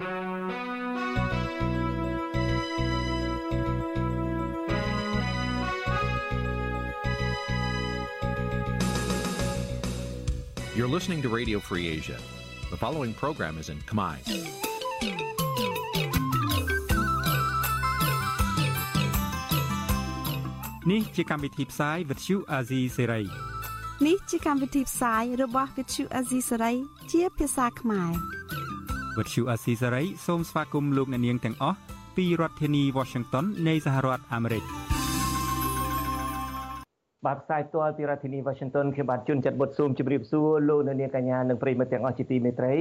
You're listening to Radio Free Asia. The following program is in Khmer. Nǐ chi càm bi tiệp xáy vệt chiu a zì sê ray នេះជាកម្មវិធីផ្សាយរបស់ Vithu Azisari ជាភាសាខ្មែរ វត្តឈូអាស៊ីសេរីសូមស្វាគមន៍លោកអ្នកនាងទាំងអស់ពីរដ្ឋធានី Washington នៃសហរដ្ឋអាមេរិកបាទផ្សាយផ្ទាល់ពីរដ្ឋធានី Washington ខ្ញុំបាទជួនចិត្តបុតស៊ូមជម្រាបសួរលោកអ្នកនាងកញ្ញានិងប្រិយមិត្តទាំងអស់ជាទីមេត្រី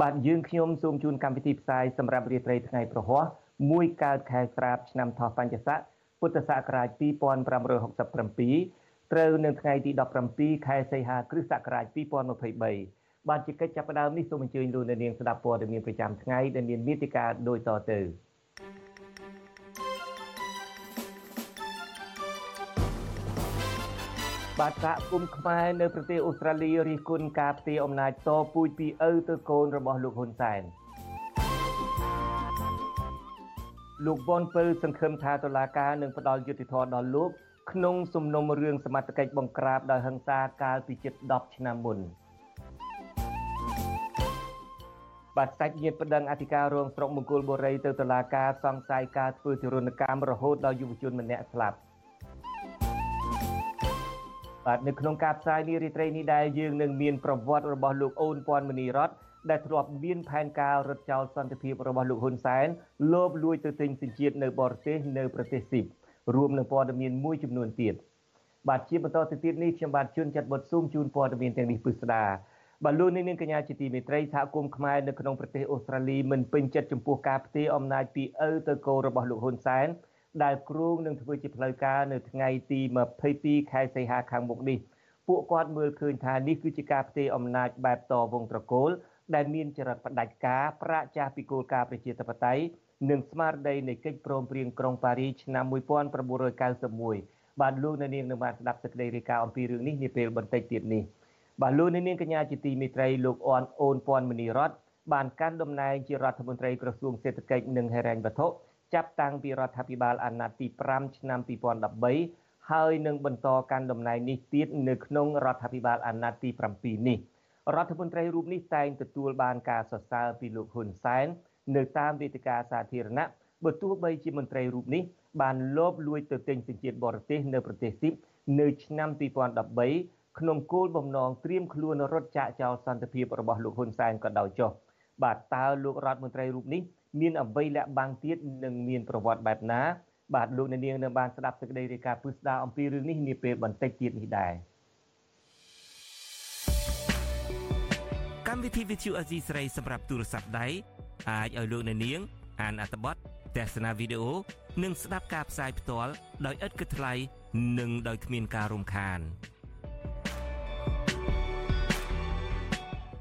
បាទយើងខ្ញុំសូមជូនកម្មវិធីផ្សាយសម្រាប់រាត្រីថ្ងៃប្រហ័សមួយកើតខែស្រាបឆ្នាំថោះបញ្ញស័កពុទ្ធសករាជ2567ត្រូវនៅថ្ងៃទី17ខែសីហាគ្រិស្តសករាជ2023 បាទជាកិច្ចចាប់ផ្ដើមនេះសូមអញ្ជើញលោកអ្នកនាងស្ដាប់ព័ត៌មានប្រចាំថ្ងៃដែលមានមេតិការដូចតទៅបាទសហគមន៍ខ្មែរនៅប្រទេសអូស្ត្រាលីរិះគន់ការផ្ទេរអំណាចតពូជពីឪទៅកូនរបស់លោកហ៊ុនសែនលោកវ៉ុនពៅសង្ឃឹមថាតុលាការនឹងផ្ដល់យុត្តិធម៌ដល់លោកក្នុងសំណុំរឿងសមត្ថកិច្ចបង្ក្រាបដោយហិង្សាកាលពីជិត10ឆ្នាំមុន បាទសាច់ញាតិប្តឹងអធិការរងស្រុកមង្គលបុរីទៅតុលាការសង្ស័យការធ្វើទរណកម្មរហូតដល់យុវជនម្នាក់ស្លាប់បាទនៅក្នុងការផ្សាយនេះរាត្រីនេះដែរយើងនឹងមានប្រវត្តិរបស់លោកអូនពាន់មនីរតដែលធ្លាប់មានផែនការរត់ចោលសន្តិភាពរបស់លោកហ៊ុនសែនលោបលួចទៅទិញសញ្ជាតិនៅបរទេសនៅប្រទេសស៊ីបរួមនឹងព័ត៌មានមួយចំនួនទៀតបាទជាបន្តទៅទៀតនេះខ្ញុំបាទជួនចាត់បុតស៊ូមជូនព័ត៌មានទាំងនេះពិស្ដា បាទលោកនាងកញ្ញាជាទីមេត្រីសហគមន៍ខ្មែរនៅក្នុងប្រទេសអូស្ត្រាលីមិនពេញចិត្តចំពោះការផ្ទេរអំណាចពីឪទៅកូនរបស់លោកហ៊ុនសែនដែលគ្រោងនឹងធ្វើជាផ្លូវការនៅថ្ងៃទី22ខែសីហាខាងមុខនេះពួកគាត់មើលឃើញថានេះគឺជាការផ្ទេរអំណាចបែបតវងត្រកូលដែលមានចរិតផ្ដាច់ការប្រាចាស់ពីគោលការណ៍ប្រជាធិបតេយ្យនិងស្មារតីនៃកិច្ចព្រមព្រៀងក្រុងប៉ារីសឆ្នាំ1991បាទលោកអ្នកនាងនឹងបានស្ដាប់សេចក្តីរាយការណ៍អំពីរឿងនេះនាពេលបន្តិចទៀតនេះ បាទលោកអ្នកនាងកញ្ញាជាទីមេត្រីលោកអនអូនពាន់មនីរតបានកាន់តំណែងជារដ្ឋមន្ត្រីក្រសួងសេដ្ឋកិច្ចនិងហិរញ្ញវត្ថុចាប់តាំងពីរដ្ឋាភិបាលអាណត្តិទី5ឆ្នាំ2013ហើយនឹងបន្តកាន់តំណែងនេះទៀតនៅក្នុងរដ្ឋាភិបាលអាណត្តិទី7នេះរដ្ឋមន្ត្រីរូបនេះតែងទទួលបានការសរសើរពីលោកហ៊ុនសែននៅតាមវេទិកាសាធារណៈបើទោះបីជាមន្ត្រីរូបនេះបានលបលួចទៅទិញសញ្ជាតិបរទេសនៅប្រទេសស៊ីបនៅឆ្នាំ2013 ក្នុងគោលបំណងត្រៀមខ្លួនរត់ចាកចោលសន្តិភាពរបស់លោកហ៊ុនសែនក៏ដោយចុះបាទតើលោករដ្ឋមន្ត្រីរូបនេះមានអ្វីលាក់បាំងទៀតនិងមានប្រវត្តិបែបណាបាទលោកអ្នកនាងនៅបានស្ដាប់សេចក្តីរាយការណ៍ពិស្ដារអំពីរឿងនេះនាពេលបន្តិចទៀតនេះដែរកម្មវិធី Vithu Azizi ស្រីសម្រាប់ទូរស័ព្ទដៃអាចឲ្យលោកអ្នកនាង អានអត្ថបទទស្សនាវីដេអូនិងស្ដាប់ការផ្សាយផ្ទាល់ដោយឥតគិតថ្លៃនិងដោយគ្មានការរំខាន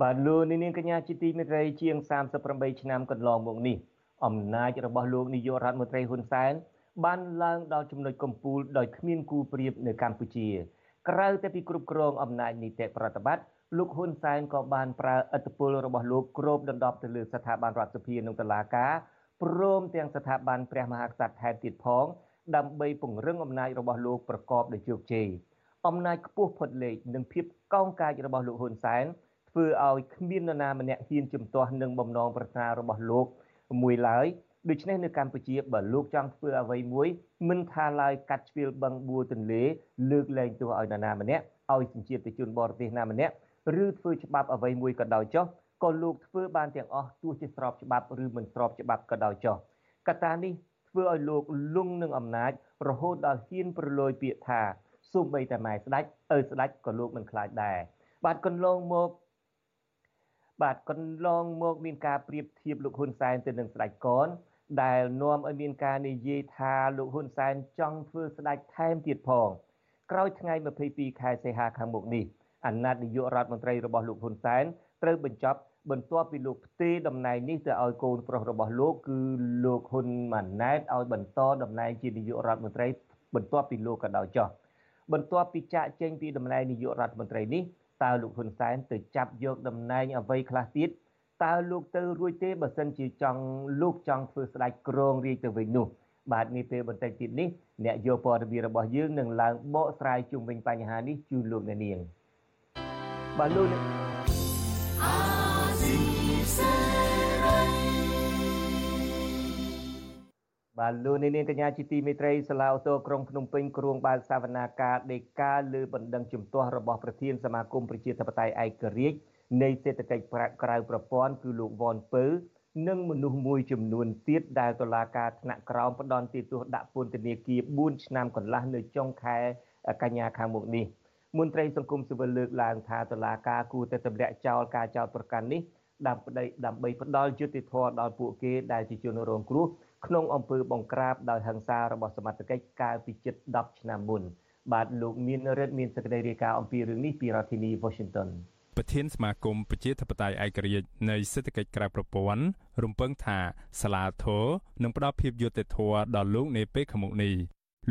បាទលោកនាងកញ្ញាជាទីមេត្រីជាង38ឆ្នាំកន្លងមកនេះអំណាចរបស់លោកនាយករដ្ឋមន្ត្រីហ៊ុនសែនបានឡើងដល់ចំណុចកំពូលដោយគ្មានគូប្រៀបនៅកម្ពុជា ក្រៅតែពីគ្រប់គ្រងអំណាចនីតិប្រតិបត្តិលោកហ៊ុនសែនក៏បានប្រើឥទ្ធិពលរបស់លោកគ្របដណ្ដប់ទៅលើស្ថាប័នរដ្ឋសភានិងតុលាការព្រមទាំងស្ថាប័នព្រះមហាក្សត្រថែមទៀតផង ដើម្បីពង្រឹងអំណាចរបស់លោកប្រកបដោយជោគជ័យអំណាចខ្ពស់ផុតលេខនិងភាពកោងកាចរបស់លោកហ៊ុនសែន ធ្វើឲ្យគ្មាននរណាម្នាក់ហ៊ានជំទាស់នឹងបំណងប្រាថ្នារបស់លោកមួយឡើយដូច្នេះនៅកម្ពុជាបើលោកចង់ធ្វើអ្វីមួយមិនថាឡើយកាត់ជ្រៀលបឹងបួរទន្លេលើកលែងទោសឲ្យនរណាម្នាក់ឲ្យសញ្ជាតិជនបរទេសណាម្នាក់ឬធ្វើច្បាប់អ្វីមួយក៏ដោយចុះក៏លោកធ្វើបានទាំងអស់ទោះជាស្របច្បាប់ឬមិនស្របច្បាប់ក៏ដោយចុះកត្តានេះធ្វើឲ្យលោកលង់នឹងអំណាចរហូតដល់ហ៊ានប្រឡយពាក្យថាសូម្បីតែម៉ែស្ដេចឪស្ដេចក៏លោកមិនខ្លាចដែរបាទកន្លងមក បាទកន្លងមកមានការប្រៀបធៀបលោកហ៊ុនសែនទៅនឹងស្ដេចកនដែលនាំឲ្យមានការនិយាយថាលោកហ៊ុនសែនចង់ធ្វើស្ដេចថែមទៀតផងក្រោយថ្ងៃ22ខែសីហាខាងមុខនេះអាណត្តិនាយករដ្ឋមន្ត្រីរបស់លោកហ៊ុនសែនត្រូវបញ្ចប់បន្ទាប់ពីលោកផ្ទេរតំណែងនេះទៅឲ្យកូនប្រុសរបស់លោកគឺលោកហ៊ុនម៉ាណែតឲ្យបន្តតំណែងជានាយករដ្ឋមន្ត្រីបន្ទាប់ពីលោកក៏ដោយចោះបន្ទាប់ពីចាក់ចេញពីតំណែងនាយករដ្ឋមន្ត្រីនេះ តើលោកហ៊ុនសែនទៅចាប់យកតំណែងអ្វីខ្លះទៀតតើលោកទៅរួចទេបើសិនជាចង់លោកចង់ធ្វើស្ដេចក្រងរាជទៅវិញនោះបាទនេះពេលបន្តិចទៀតនេះអ្នកយកព័ត៌មានរបស់យើងនឹងឡើងបកស្រាយជុំវិញបញ្ហានេះជូនលោកអ្នកនាងបាទលោក បាទលោកនាងកញ្ញាជាទីមេត្រីសាឡាអូតូក្រុងភ្នំពេញគ្រងបើកសវនាការដេកាលើបណ្ដឹងជំទាស់របស់ប្រធានសមាគមប្រជាធិបតេយ្យឯករាជ្យនៃសេដ្ឋកិច្ចក្រៅប្រព័ន្ធគឺលោកវ៉ាន់ពៅនិងមនុស្សមួយចំនួនទៀតដែលតុលាការថ្នាក់ក្រោមផ្ដន្ទាទោសដាក់ពន្ធនាគារ4ឆ្នាំកន្លះនៅចុងខែកញ្ញាខាងមុខនេះមន្ត្រីសង្គមស៊ីវិលលើកឡើងថាតុលាការគួរតែទម្លាក់ចោលការចោទប្រកាន់នេះដើម្បីដើម្បីផ្ដល់យុត្តិធម៌ដល់ពួកគេដែលជាជនរងគ្រោះ ក្នុងអំពើបង្ក្រាបដោយហិង្សារបស់សមត្ថកិច្ចកាលពីជិត10ឆ្នាំមុនបាទលោកមានរិទ្ធមានសេចក្តីរាយការណ៍អំពីរឿងនេះពីរដ្ឋធានី Washington ប្រធានសមាគមប្រជាធិបតេយ្យឯករាជ្យនៃសេដ្ឋកិច្ចក្រៅប្រព័ន្ធរំពឹងថាសាលាធរនឹងផ្ដល់ភាពយុត្តិធម៌ដល់លោកនាពេលខាងមុខនេះ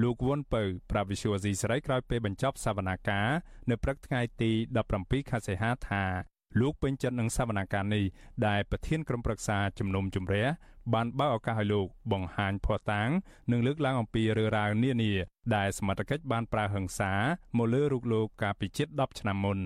លោកវុនពៅប្រាប់វិសុវអាស៊ីសេរីក្រោយពេលបញ្ចប់សវនាការនៅព្រឹកថ្ងៃទី17ខែសីហាថាលោកពេញចិត្តនឹងសវនាការនេះដែលប្រធានក្រុមប្រឹក្សាជំនុំជម្រះ បានបើកឱកាសឲ្យលោកបង្ហាញភ័ស្តុតាង និងលើកឡើងអំពីរឿងរ៉ាវនានាដែលសមត្ថកិច្ចបានប្រើហិង្សាមកលើរូបលោកកាលពីជិត10ឆ្នាំមុន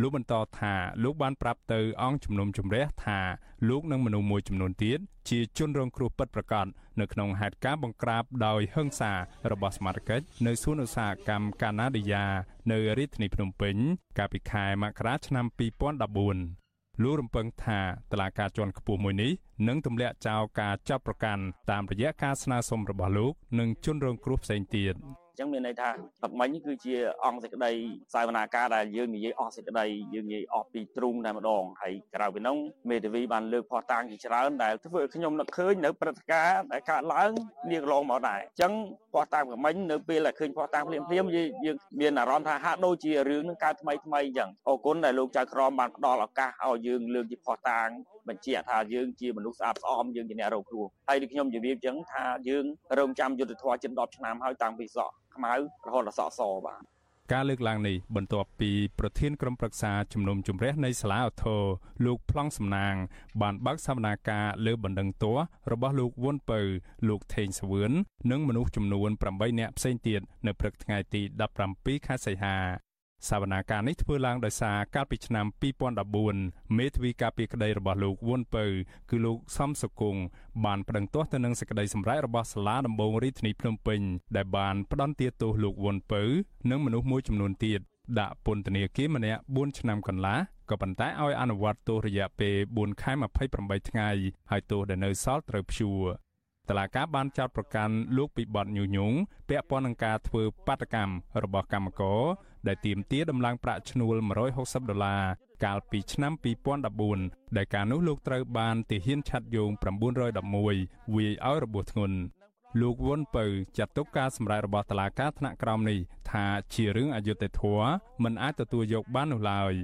លោកបន្តថាលោកបានប្រាប់ទៅអង្គជំនុំជម្រះថាលោកនិងមនុស្សមួយចំនួនទៀតជាជនរងគ្រោះពិតប្រាកដនៅក្នុងហេតុការណ៍បង្ក្រាបដោយហិង្សារបស់សមាជិកនៅសួនឧស្សាហកម្មកាណាឌីយ៉ានៅរាជធានីភ្នំពេញកាលពីខែមករាឆ្នាំ2014 លោករំពឹងថាតឡាការជាន់ខ្ពស់មួយនេះនឹងទម្លាក់ចោលការចាប់ប្រកាន់តាមរយៈការស្នើសុំរបស់លោក និងជនរងគ្រោះផ្សេងទៀត អញ្ចឹងមានន័យថាទឹកមិញគឺជាអង្គសេចក្តីសាវនាការដែលយើងនិយាយអស់សេចក្តីយើងនិយាយអស់ពីទ្រូងតែម្ដងហើយក្រៅពីនោះមេធាវីបានលើកផោះតាំងជាច្រើនដែលធ្វើឲ្យខ្ញុំនឹកឃើញនៅព្រឹត្តិការណ៍ដែលកើតឡើងនាកន្លងមកដែរអញ្ចឹងផោះតាំងមិញនៅពេលដែលឃើញផោះតាំងភ្លាមភ្លាមយើងមានអារម្មណ៍ថាហាក់ដូចជារឿងនឹងកើតថ្មីថ្មីអញ្ចឹងអរគុណដែលលោកចៅក្រមបានផ្ដល់ឱកាសឲ្យយើងលើកជាផោះតាំង បញ្ជាក់ថាយើងជាមនុស្សស្អាតស្អំយើងជាអ្នករងគ្រោះហើយដូចខ្ញុំជម្រាបចឹងថាយើងរងចាំយុទ្ធធម៌ជិត10ឆ្នាំហើយតាំងពីសក់ខ្មៅរហូតដល់សក់សបាទការលើកឡើងនេះបន្ទាប់ពីប្រធានក្រុមប្រឹក្សាជំនុំជម្រះនៃសាលាឧទ្ធរលោកប្លង់សំណាង បានបើកសវនាការលើបណ្ដឹងទាស់របស់លោកវុនពៅលោកថេងសវឿននិងមនុស្សចំនួន8នាក់ផ្សេងទៀតនៅព្រឹកថ្ងៃទី17ខែសីហា សវនាការនេះធ្វើឡើងដោយសារកាលពីឆ្នាំ2014មេធាវីការពីក្តីរបស់លោកវុនពៅគឺលោកសំសុគង្គបានប្តឹងទាស់ទៅនឹងសេចក្តីសម្រេចរបស់សាលាដំបងរាជធានីភ្នំពេញដែលបានផ្តន្ទាទោសលោកវុនពៅនិងមនុស្សមួយចំនួនទៀតដាក់ពន្ធនាគារម្នាក់4ឆ្នាំកន្លះក៏ប៉ុន្តែឲ្យអនុវត្តទោសរយៈពេល4ខែ28ថ្ងៃហើយទោសដែលនៅសល់ត្រូវព្យួរតឡាកាបានចោទប្រកាន់លោកពីបទញុះញង់ពាក់ព័ន្ធនឹងការធ្វើបាតកម្មរបស់កម្មករ ដែលទាមទារដំឡើងប្រាក់ឈ្នួល160ដុល្លារកាលពីឆ្នាំ2014ដែលការនោះលោកត្រូវបានទាហានឆាត់យោង911វាយឲ្យរបួសធ្ងន់លោកវុនពៅចាត់ទុកការសម្រេចរបស់តុលាការថ្នាក់ក្រោមនេះថាជារឿងអយុត្តិធម៌មិនអាចទទួលយកបាននោះឡើយ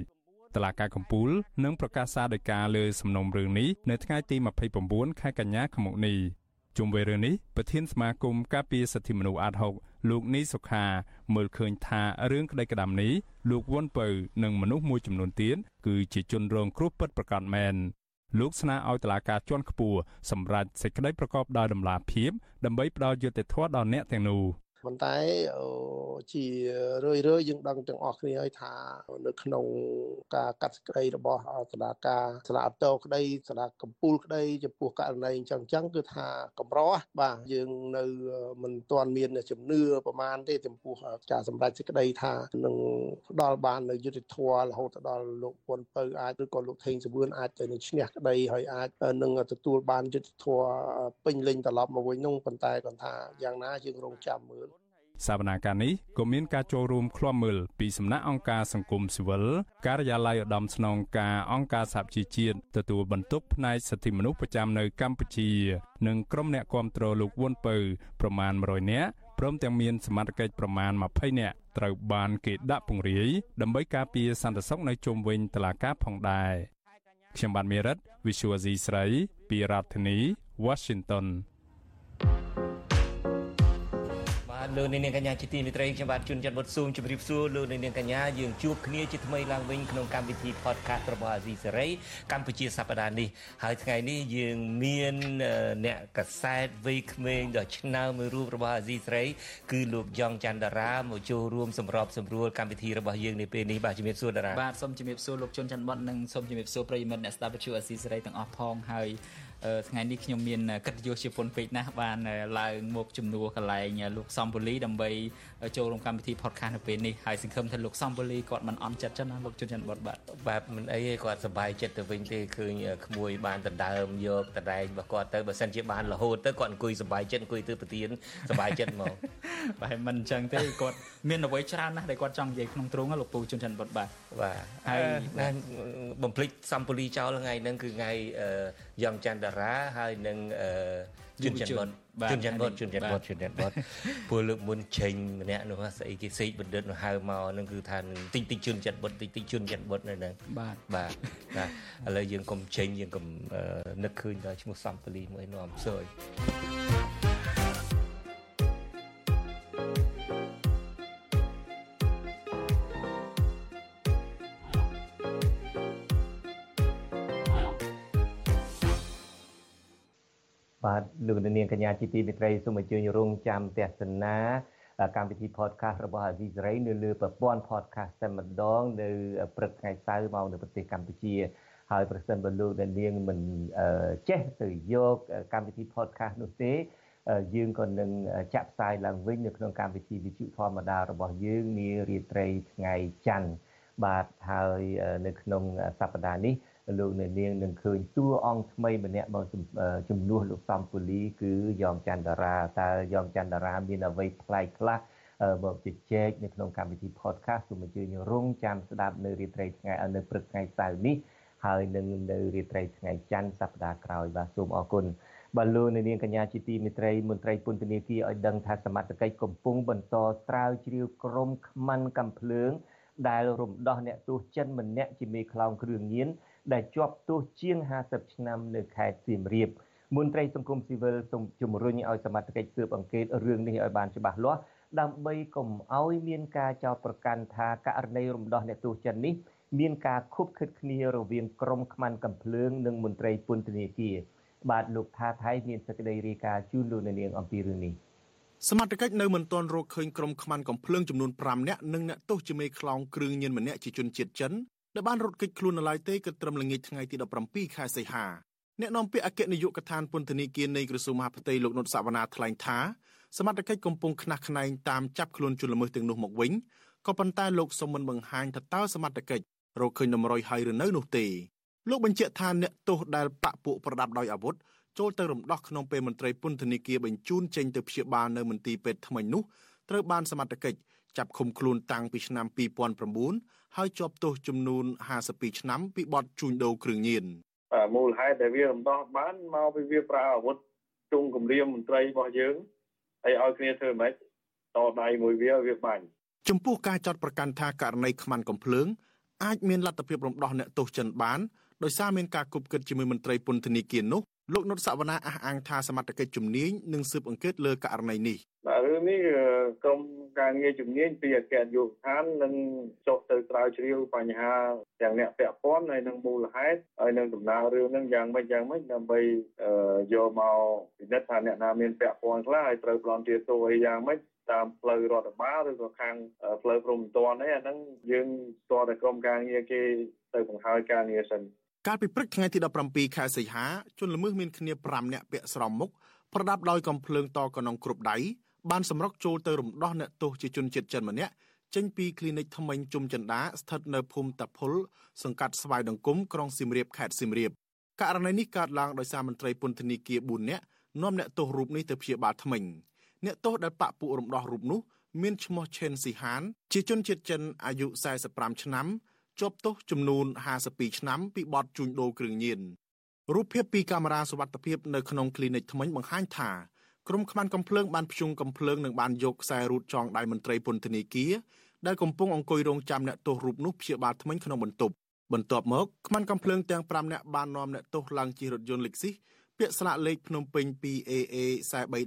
តឡាការកំពូលនឹងប្រកាសសារដោយការលើសំណុំរឿងនេះនៅថ្ងៃទី29ខែកញ្ញាឆ្នាំនេះ ជុំវិញរឿងនេះប្រធានសមាគមការពារសិទ្ធិមនុស្សអាត6លោកនីសុខាមើលឃើញថារឿងក្តីក្តាំនេះលោកវុនពៅនិងមនុស្សមួយចំនួនទៀតគឺជាជនរងគ្រោះពិតប្រាកដមែនលោកស្នើឲ្យតុលាការជាន់ខ្ពស់សម្រេចសេចក្តីប្រកបដោយតម្លាភាពដើម្បីផ្ដល់យុត្តិធម៌ដល់អ្នកទាំងនោះ ប៉ុន្តែជារឿយរឿយយើងដឹងទាំងអស់គ្នាហើយថានៅក្នុងការកាត់សេចក្តីរបស់សាលាការសាលាអតោក្តីសាលាកំពូលក្តីចំពោះករណីអញ្ចឹងអញ្ចឹងគឺថាកម្របាទយើងនៅមិនទាន់មានជំនឿប្រមាណទេចំពោះការសម្រេចសេចក្តីថានឹងផ្ដល់បាននៅយុទ្ធធម៌រហូតដល់លោកពុនពៅអាចឬក៏លោកថេងសវឿនអាចទៅនឹងឈ្នះក្តីហើយអាចនឹងទទួលបានយុទ្ធធម៌ពេញលេញត្រឡប់មកវិញនោះប៉ុន្តែគាត់ថាយ៉ាងណាយើងរងចាំមើល សវនាការនេះក៏មានការចូលរួមឃ្លាំមើលពីសំណាក់អង្គការសង្គមស៊ីវិលការិយាល័យឧត្តមស្នងការអង្គការសហជីវជាតិទទួលបន្ទុកផ្នែកសិទ្ធិមនុស្សប្រចាំនៅកម្ពុជានិងក្រុមអ្នកគាំទ្រលោកវុនពៅប្រមាណ100នាក់ព្រមទាំងមានសមត្ថកិច្ចប្រមាណ20នាក់ត្រូវបានគេដាក់ពង្រាយដើម្បីការពារសន្តិសុខនៅជុំវិញតុលាការផងដែរខ្ញុំបាទមេរិត Visual C ស្រីពីរដ្ឋធានី Washington លោកនាងកញ្ញាជាទីមេត្រីខ្ញុំបាទជួនច័ន្ទវុតស៊ូមជម្រាបសួរលោកនាងកញ្ញាយើងជួបគ្នាជាថ្មីឡើងវិញក្នុងកម្មវិធី podcast របស់អាស៊ីសេរីកម្ពុជាសប្តាហ៍នេះហើយថ្ងៃនេះយើងមានអ្នកកសែតវ័យក្មេងដ៏ឆ្នើមមួយរូបរបស់អាស៊ីសេរីគឺលោកយ៉ងច័ន្ទតារាមកចូលរួមសម្របសម្រួលកម្មវិធីរបស់យើងនាពេលនេះបាទជំរាបសួរតារាបាទសូមជំរាបសួរលោកជួនច័ន្ទវុតនិងសូមជំរាបសួរប្រិយមិត្តអ្នកស្ដាប់វិទ្យុអាស៊ីសេរីទាំងអស់ផងហើយ ថ្ងៃនេះខ្ញុំមានកិត្តិយសជាពុនពេកណាស់បានឡើងមកជំនួសកន្លែងលោកសំពូលីដើម្បីចូលរួមកម្មវិធី podcast នៅពេលនេះហើយសង្ឃឹមថាលោកសំពូលីគាត់មិនអន់ចិត្តចឹងណាលោកជុនច័ន្ទបុតបាទបាទមិនអីទេគាត់សប្បាយចិត្តទៅវិញទេឃើញក្មួយបានដណ្ដើមយកតដែងរបស់គាត់ទៅបើសិនជាបានរហូតទៅគាត់អង្គុយសប្បាយចិត្តអង្គុយទៅប្រទៀនសប្បាយចិត្តហ្មងបាទមិនអញ្ចឹងទេគាត់មានអ្វីច្រើនណាស់ដែលគាត់ចង់និយាយក្នុងទ្រង់លោកពូជុនច័ន្ទបុតបាទបាទហើយបំភ្លេចសំពូលីចោលថ្ងៃហ្នឹងគឺថ្ងៃយ៉ងច័ន្ទតារាហើយនឹងជុនច័ន្ទបុតជុនច័ន្ទបុតជុនច័ន្ទបុតជុនច័ន្ទបុតពលលើកមុនចេញម្នាក់នោះស្អីគេសេកបណ្ឌិតនោះហៅមកនឹងគឺថាតិចតិចជុនច័ន្ទបុតតិចតិចជុនច័ន្ទបុតនៅហ្នឹងបាទបាទណាឥឡូវយើងកុំចេញយើងកុំនឹកឃើញដល់ឈ្មោះសំពលីមួយនាំសួយ លោកនាងកញ្ញាជាទីមេត្រីសូមអញ្ជើញរងចាំទស្សនាកម្មវិធី podcast របស់អាស៊ីសេរីនៅលើប្រព័ន្ធ podcast តែម្ដងនៅព្រឹកថ្ងៃសៅរ៍មកនៅប្រទេសកម្ពុជាហើយប្រសិនបើលោកនាងមិនចេះទៅយកកម្មវិធី podcast នោះទេយើងក៏នឹងចាក់ផ្សាយឡើងវិញនៅក្នុងកម្មវិធីវិទ្យុធម្មតារបស់យើងនារាត្រីថ្ងៃច័ន្ទបាទហើយនៅក្នុងសប្តាហ៍នេះ លោកអ្នកនាងនឹងឃើញតួអង្គថ្មីម្នាក់មកជំនួសលោកសំពូលីគឺយ៉ងច័ន្ទរាតើយ៉ងច័ន្ទរាមានអ្វីប្លែកខ្លះមកជជែកនៅក្នុងកម្មវិធី podcast សូមអញ្ជើញរងចាំស្ដាប់នៅរាត្រីថ្ងៃនៅព្រឹកថ្ងៃសៅរ៍នេះហើយនឹងនៅរាត្រីថ្ងៃច័ន្ទសប្តាហ៍ក្រោយបាទសូមអរគុណបាទលោកនាងកញ្ញាជាទីមេត្រីមន្ត្រីពន្ធនាគារឲ្យដឹងថាសមត្ថកិច្ចកំពុងបន្តស្រាវជ្រាវក្រុមខ្មាន់កំភ្លើងដែលរំដោះអ្នកទោសចិនម្នាក់ជាមេខ្លោងគ្រឿងញៀន ដែលជាប់ទោសជាង50ឆ្នាំនៅខេត្តសៀមរាបមន្ត្រីសង្គមស៊ីវិលសូមជំរុញឲ្យសមត្ថកិច្ចស៊ើបអង្កេតរឿងនេះឲ្យបានច្បាស់លាស់ដើម្បីកុំឲ្យមានការចោទប្រកាន់ថាករណីរំដោះអ្នកទោសចិននេះមានការខុបខិតគ្នារវាងក្រុមខ្មាន់កំភ្លើងនិងមន្ត្រីពន្ធនាគារបាទលោកថាថៃមានសេចក្តីរាយការណ៍ជូនលោកនាងអំពីរឿងនេះសមត្ថកិច្ចនៅមិនទាន់រកឃើញក្រុមខ្មាន់កំភ្លើងចំនួន5នាក់និងអ្នកទោសជាមេខ្លោងគ្រឿងញៀនម្នាក់ជាជនជាតិចិន ដែលបានរត់គេចខ្លួននៅឡើយទេគឺត្រឹមល្ងាចថ្ងៃទី17ខែសីហាអ្នកនាំពាក្យអគ្គនាយកដ្ឋានពន្ធនាគារនៃក្រសួងមហាផ្ទៃលោកនុតសវណ្ណាថ្លែងថាសមត្ថកិច្ចកំពុងខ្នះខ្នែងតាមចាប់ខ្លួនជនល្មើសទាំងនោះមកវិញក៏ប៉ុន្តែលោកសុំមិនបង្ហាញថាតើសមត្ថកិច្ចរកឃើញតម្រុយហើយឬនៅនោះទេលោកបញ្ជាក់ថាអ្នកទោសដែលបាក់ពួកប្រដាប់ដោយអាវុធចូលទៅរំដោះក្នុងពេលមន្ត្រីពន្ធនាគារបញ្ជូនចេញទៅព្យាបាលនៅមន្ទីរពេទ្យថ្មីនោះត្រូវបានសមត្ថកិច្ច ចាប់ឃុំខ្លួនតាំងពីឆ្នាំ2009ហើយជាប់ទោសចំនួន52ឆ្នាំពីបទជួញដូរគ្រឿងញៀនមូលហេតុដែលវារំដោះបានមកពីវាប្រើអាវុធជុំគម្រាមមន្ត្រីរបស់យើងហើយឲ្យគ្នាធ្វើម៉េចតដៃមួយវាវាបាញ់ចំពោះការចាត់ប្រកាន់ថាករណីខ្មាន់កំភ្លើងអាចមានលទ្ធភាពរំដោះអ្នកទោសចិនបានដោយសារមានការគប់គិតជាមួយមន្ត្រីពន្ធនាគារនោះ លោកនុតសវណ្ណាអះអាងថាសមត្ថកិច្ចជំនាញនឹងស៊ើបអង្កេតលើករណីនេះបាទរឿងនេះក្រុមការងារជំនាញពីអគ្គនាយកដ្ឋាននឹងចុះទៅស្រាវជ្រាវបញ្ហាទាំងអ្នកពាក់ព័ន្ធហើយនឹងមូលហេតុហើយនឹងដំណើររឿងហ្នឹងយ៉ាងម៉េចយ៉ាងម៉េចដើម្បីយកមកពិនិត្យថាអ្នកណាមានពាក់ព័ន្ធខ្លះហើយត្រូវប្លន់ទាទោអីយ៉ាងម៉េចតាមផ្លូវរដ្ឋបាលឬក៏ខាងផ្លូវព្រំប្រទានអីអាហ្នឹងយើងតតែក្រុមការងារគេទៅបង្ហើយការងារសិន កាលពីព្រឹកថ្ងៃទី17ខែសីហាជនល្មើសមានគ្នា5នាក់ពាក់ស្រោមមុខប្រដាប់ដោយកំភ្លើងតកណងគ្រប់ដៃបានសម្រុកចូលទៅរំដោះអ្នកទោសជាជនជាតិចិនម្នាក់ចេញពីគ្លីនិកថ្មិញជុំចិន្តាស្ថិតនៅភូមិតាភុលសង្កាត់ស្វាយដង្គមក្រុងសៀមរាបខេត្តសៀមរាបករណីនេះកើតឡើងដោយសារមន្ត្រីពន្ធនាគារ4នាក់នាំអ្នកទោសរូបនេះទៅព្យាបាលថ្មិញអ្នកទោសដែលបាក់ពួករំដោះរូបនោះមានឈ្មោះឆេនស៊ីហាន ជាជនជាតិចិនអាយុ45ឆ្នាំ ជាប់ទោសចំនួន52ឆ្នាំពីបទជួញដូរគ្រឿងញៀនរូបភាពពីកាមេរ៉ាសុវត្ថិភាពនៅក្នុងគ្លីនិកថ្មិញបង្ហាញថាក្រុមខ្មាន់កំភ្លើងបានភ្ជុងកំភ្លើងនិងបានយកខ្សែរូតចងដៃមន្ត្រីពន្ធនាគារដែលកំពុងអង្គុយរងចាំអ្នកទោសរូបនោះព្យាបាលថ្មិញក្នុងបន្ទប់បន្ទាប់មកខ្មាន់កំភ្លើងទាំង5នាក់បាននាំអ្នកទោសឡើងជិះរថយន្តលិចស៊ីពាក់ស្លាកលេខភ្នំពេញ 2AA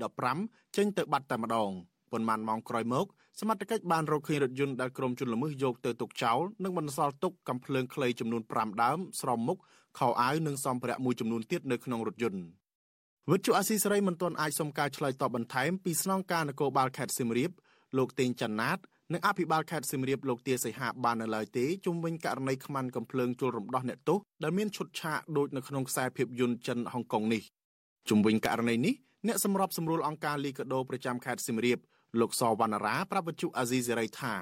4315 ចេញទៅបាត់តែម្ដង ប៉ុន្មានម៉ោងក្រោយមកសមត្ថកិច្ចបានរកឃើញរថយន្តដែលក្រុមជនល្មើសយកទៅទុកចោលនិងបន្សល់ទុកកំភ្លើងខ្លីចំនួន5ដើមស្រោមមុខខោអាវនិងសម្ភារៈមួយចំនួនទៀតនៅក្នុងរថយន្តវិទ្យុអាស៊ីសេរីមិនទាន់អាចសុំការឆ្លើយតបបន្ថែមពីស្នងការនគរបាលខេត្តសៀមរាបលោកតេងច័ន្ទណាតនិងអភិបាលខេត្តសៀមរាបលោកទាសីហាបាននៅឡើយទេជុំវិញករណីខ្មាន់កំភ្លើងជលរំដោះអ្នកទោសដែលមានឈុតឆាកដូចនៅក្នុងខ្សែភាពយន្តចិនហុងកុងនេះជុំវិញករណីនេះអ្នកសម្របសម្រួលអង្គការលីកាដូប្រចាំខេត្តសៀមរាប លោកសវណ្ណរាប្រាប់វិទ្យុអាស៊ីសេរីថា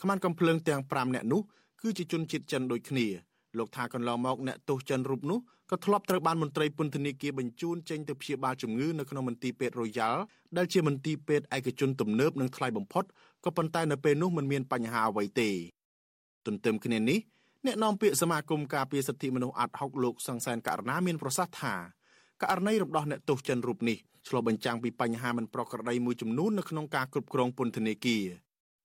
ខ្មាន់កំភ្លើងទាំង5នាក់នោះគឺជាជនជាតិចិនដូចគ្នាលោកថាកន្លងមកអ្នកទោសចិនរូបនោះក៏ធ្លាប់ត្រូវបានមន្ត្រីពន្ធនាគារបញ្ជូនចេញទៅព្យាបាលជំងឺនៅក្នុងមន្ទីរពេទ្យរ៉ូយ៉ាល់ដែលជាមន្ទីរពេទ្យឯកជនទំនើបនិងថ្លៃបំផុតក៏ប៉ុន្តែនៅពេលនោះមិនមានបញ្ហាអ្វីទេទន្ទឹមគ្នានេះអ្នកនាំពាក្យសមាគមការពារសិទ្ធិមនុស្សអាត់ហុកលោកសង្សានករណាមានប្រសាសន៍ថា ករណីរំដោះអ្នកទោសចិនរូបនេះឆ្លុះបញ្ចាំងពីបញ្ហាមិនប្រក្រតីមួយចំនួននៅក្នុងការគ្រប់គ្រងពន្ធនាគារ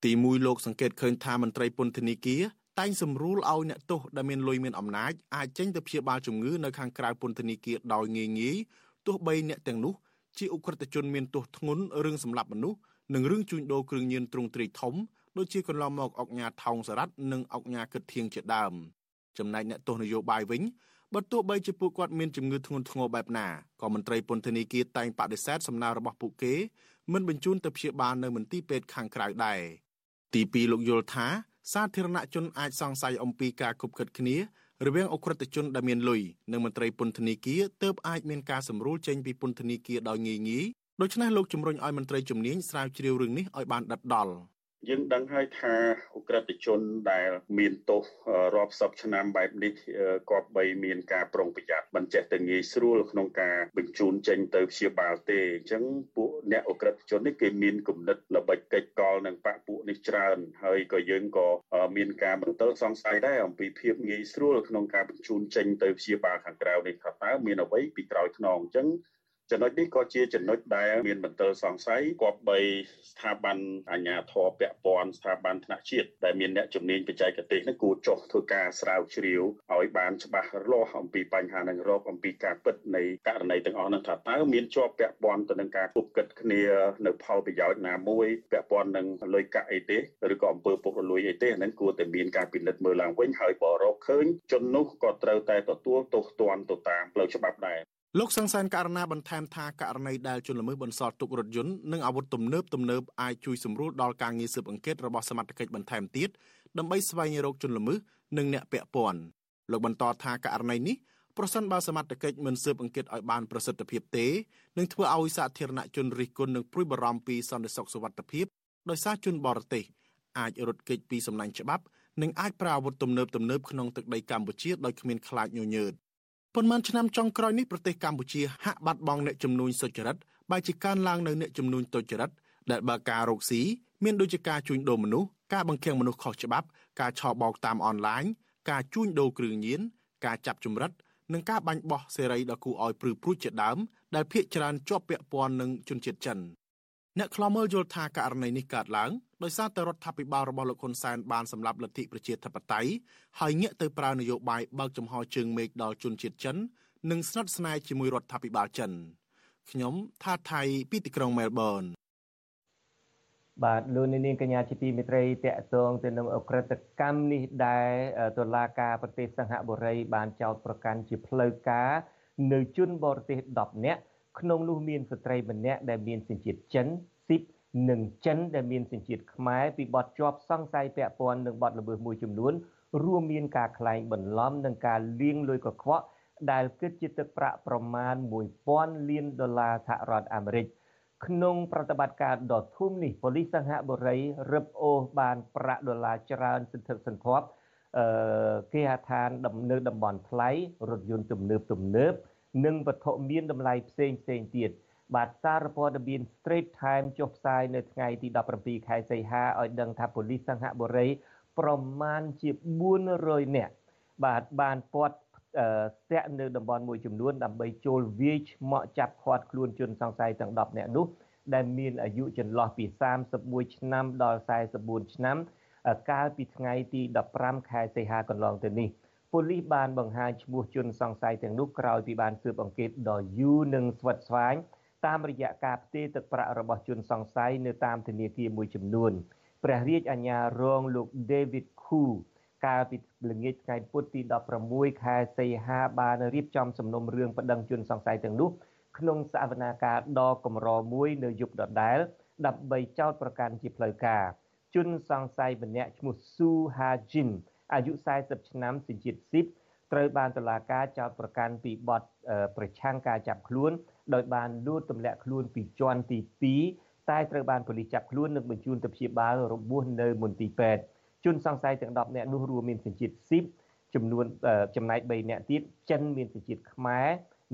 ទីមួយលោកសង្កេតឃើញថាមន្ត្រីពន្ធនាគារតែងសម្រួលឲ្យអ្នកទោសដែលមានលុយមានអំណាចអាចចេញទៅព្យាបាលជំងឺនៅខាងក្រៅពន្ធនាគារដោយងាយងាយទោះបីអ្នកទាំងនោះជាអ ுக ្រិតជនមានទោសធ្ងន់រឿងសម្លាប់មនុស្សនិងរឿងជួញដូរគ្រឿងញៀនទ្រង់ទ្រាយធំដូចជាកន្លងមកអុកញ៉ាថោងសារ៉ាត់និងអុកញ៉ាគិតធៀងជាដើមចំណែកអ្នកទោសនយោបាយវិញ បើទោះបីជាពួកគាត់មានជំងឺធ្ងន់ធ្ងរបែបណាក៏មន្ត្រីពន្ធនាគារតែងបដិសេធសំណើរបស់ពួកគេមិនបញ្ជូនទៅព្យាបាលនៅមន្ទីរពេទ្យខាងក្រៅដែរទី2លោកយល់ថា សាធារណជនអាចសង្ស័យអំពីការគប់គិតគ្នារវាងអ ுக ្រិតជនដែលមានលុយនិងមន្ត្រីពន្ធនាគារទើបអាចមានការសម្រួលចេញពីពន្ធនាគារដោយងាយងាយដូច្នេះលោកជំរុញឲ្យមន្ត្រីជំនាញស្រាវជ្រាវរឿងនេះឲ្យបានដិតដល់ យើងដឹងហើយថាអ ுக ្រិតជនដែលមានទោសរាប់សិបឆ្នាំបែបនេះគប្បីមានការប្រុងប្រយ័ត្នមិនចេះតែងាយស្រួលក្នុងការបញ្ជូនចេញទៅព្យាបាលទេអញ្ចឹងពួកអ្នកអ ுக ្រិតជននេះគេមានគំនិតល្បិចកិច្ចកលនឹងបពពួកនេះច្រើន ហើយក៏យើងក៏មានការបន្តសង្ស័យដែរអំពីភាពងាយស្រួលក្នុងការបញ្ជូនចេញទៅព្យាបាលខាងក្រៅនេះថាតើមានអ្វីពីក្រោយខ្នងអញ្ចឹង ចំណុចនេះក៏ជាចំណុចដែលមានមន្ទិលសង្ស័យគប្បីស្ថាប័នអាជ្ញាធរពាក់ព័ន្ធស្ថាប័នថ្នាក់ជាតិដែលមានអ្នកជំនាញបច្ចេកទេសនេះគួរចុះធ្វើការស្រាវជ្រាវឲ្យបានច្បាស់លាស់អំពីបញ្ហានឹងរកអំពីការពិតនៃករណីទាំងអស់នោះថាតើមានជាប់ពាក់ព័ន្ធទៅនឹងការគប់គិតគ្នានៅផលប្រយោជន៍ណាមួយពាក់ព័ន្ធនឹងលុយកាក់អីទេឬក៏អំពើពុករលួយអីទេអានឹងគួរតែមានការពិនិត្យមើលឡើងវិញហើយបើរកឃើញជននោះក៏ត្រូវតែទទួលទោសទណ្ឌទៅតាមផ្លូវច្បាប់ដែរ លោកសង្សានករណីបន្ថែមថាករណីដែលជនល្មើសបន្សល់ទុករថយន្តនិងអាវុធទំនើបទំនើបអាចជួយសម្រួលដល់ការងារស៊ើបអង្កេតរបស់សមត្ថកិច្ចបន្ថែមទៀតដើម្បីស្វែងរកជនល្មើសនិងអ្នកពាក់ព័ន្ធលោកបន្តថាករណីនេះប្រសិនបើសមត្ថកិច្ចមិនស៊ើបអង្កេតឲ្យបានប្រសិទ្ធភាពទេនឹងធ្វើឲ្យសាធារណជនរិះគន់និងព្រួយបារម្ភពីសន្តិសុខសុវត្ថិភាពដោយសារជនបរទេសអាចរត់គេចពីសំណាញ់ច្បាប់និងអាចប្រើអាវុធទំនើបទំនើបក្នុងទឹកដីកម្ពុជាដោយគ្មានខ្លាចញញើត ប៉ុន្មានឆ្នាំចុងក្រោយនេះប្រទេសកម្ពុជាហាក់បាត់បង់អ្នកចំនួនសុចរិតបែរជាកើនឡើងនៅអ្នកចំនួនទុច្ចរិតដែលបើការរកស៊ីមានដូចជាការជួញដូរមនុស្សការបង្ខាំងមនុស្សខុសច្បាប់ការឆបោកតាមអនឡាញការជួញដូរគ្រឿងញៀនការចាប់ចម្រិតនិងការបាញ់បោះសេរីដល់គូឲ្យព្រឺព្រួចជាដើមដែលភ ieck ច្រើនជាប់ពាក់ព័ន្ធនឹងជនជាតិចិនអ្នកខ្លោមើលយល់ថាករណីនេះកើតឡើង ដោយសារតែរដ្ឋាភិបាលរបស់លោកហ៊ុនសែនបានសម្លាប់លទ្ធិប្រជាធិបតេយ្យហើយងាកទៅប្រើនយោបាយបើកចំហជើងមេឃដល់ជនជាតិចិននិងស្និទ្ធស្នេហ៍ជាមួយរដ្ឋាភិបាលចិនខ្ញុំថាថៃពីទីក្រុងមែលប៊នបាទលោកនាងកញ្ញាជាទីមេត្រីតកតងទៅនឹងអក្រិតកម្មនេះដែលតុលាការប្រទេសសង្ហបុរី បានចោទប្រកាន់ជាផ្លូវការនៅជនបរទេស10នាក់ក្នុងនោះមានស្ត្រីម្នាក់ដែលមានសញ្ជាតិចិនស៊ីប និងចិនដែលមានសញ្ជាតិខ្មែរពីបទជាប់សង្ស័យពាក់ព័ន្ធនឹងបទល្មើសមួយចំនួនរួមមានការក្លែងបន្លំនិងការលាងលុយកខ្វក់ដែលគិតជាទឹកប្រាក់ប្រមាណ1000លានដុល្លារសហរដ្ឋអាមេរិកក្នុងប្រតិបត្តិការដ៏ធំនេះប៉ូលីសសង្ហបុរីរឹបអូសបានប្រាក់ដុល្លារច្រើនសន្ធឹកសន្ធាប់អឺគេហដ្ឋានដំណើរតំបន់ថ្លៃរថយន្តទំនើបទំនើបនិងវត្ថុមានតម្លៃផ្សេងផ្សេងទៀត បាទសារព័ត៌មាន Street Time ចុះផ្សាយនៅថ្ងៃទី17ខែសីហាឲ្យដឹងថាប៉ូលីសសង្ហបុរីប្រមាណជា400នាក់បាទបានពាត់ស្ទាក់នៅតំបន់មួយចំនួនដើម្បីចូលវាយឆ្មក់ចាប់ឃាត់ខ្លួនជនសង្ស័យទាំង10នាក់នោះដែលមានអាយុចន្លោះពី31ឆ្នាំដល់44ឆ្នាំកាលពីថ្ងៃទី15ខែសីហាកន្លងទៅនេះប៉ូលីសបានបង្ហាញឈ្មោះជនសង្ស័យទាំងនោះក្រោយពីបានស៊ើបអង្កេតដ៏យូរនិងស្វិតស្វាញ តាមរយៈការផ្ទេរទឹកប្រាក់របស់ជនសង្ស័យនៅតាមធនាគារមួយចំនួនព្រះរាជអាជ្ញារងលោក David Khu កាលពីល្ងាចថ្ងៃពុធទី16ខែសីហាបានរៀបចំសំណុំរឿងប្តឹងជនសង្ស័យទាំងនោះក្នុងសវនាការដ៏កម្រមួយនៅយប់ដដែលដើម្បីចោទប្រកាន់ជាផ្លូវការជនសង្ស័យម្នាក់ឈ្មោះស៊ូហាជីនអាយុ40ឆ្នាំសញ្ជាតិស៊ីបត្រូវបានតុលាការចោទប្រកាន់ពីបទប្រឆាំងការចាប់ខ្លួន ដោយបានលួចទម្លាក់ខ្លួនពីជាន់ទី2តែត្រូវបានប៉ូលីសចាប់ខ្លួននិងបញ្ជូនទៅព្យាបាលរបួសនៅមន្ទីរពេទ្យជនសង្ស័យទាំង10នាក់នោះរួមមានសញ្ជាតិស៊ីបចំនួនចំណែក3នាក់ទៀតចិនមានសញ្ជាតិខ្មែរ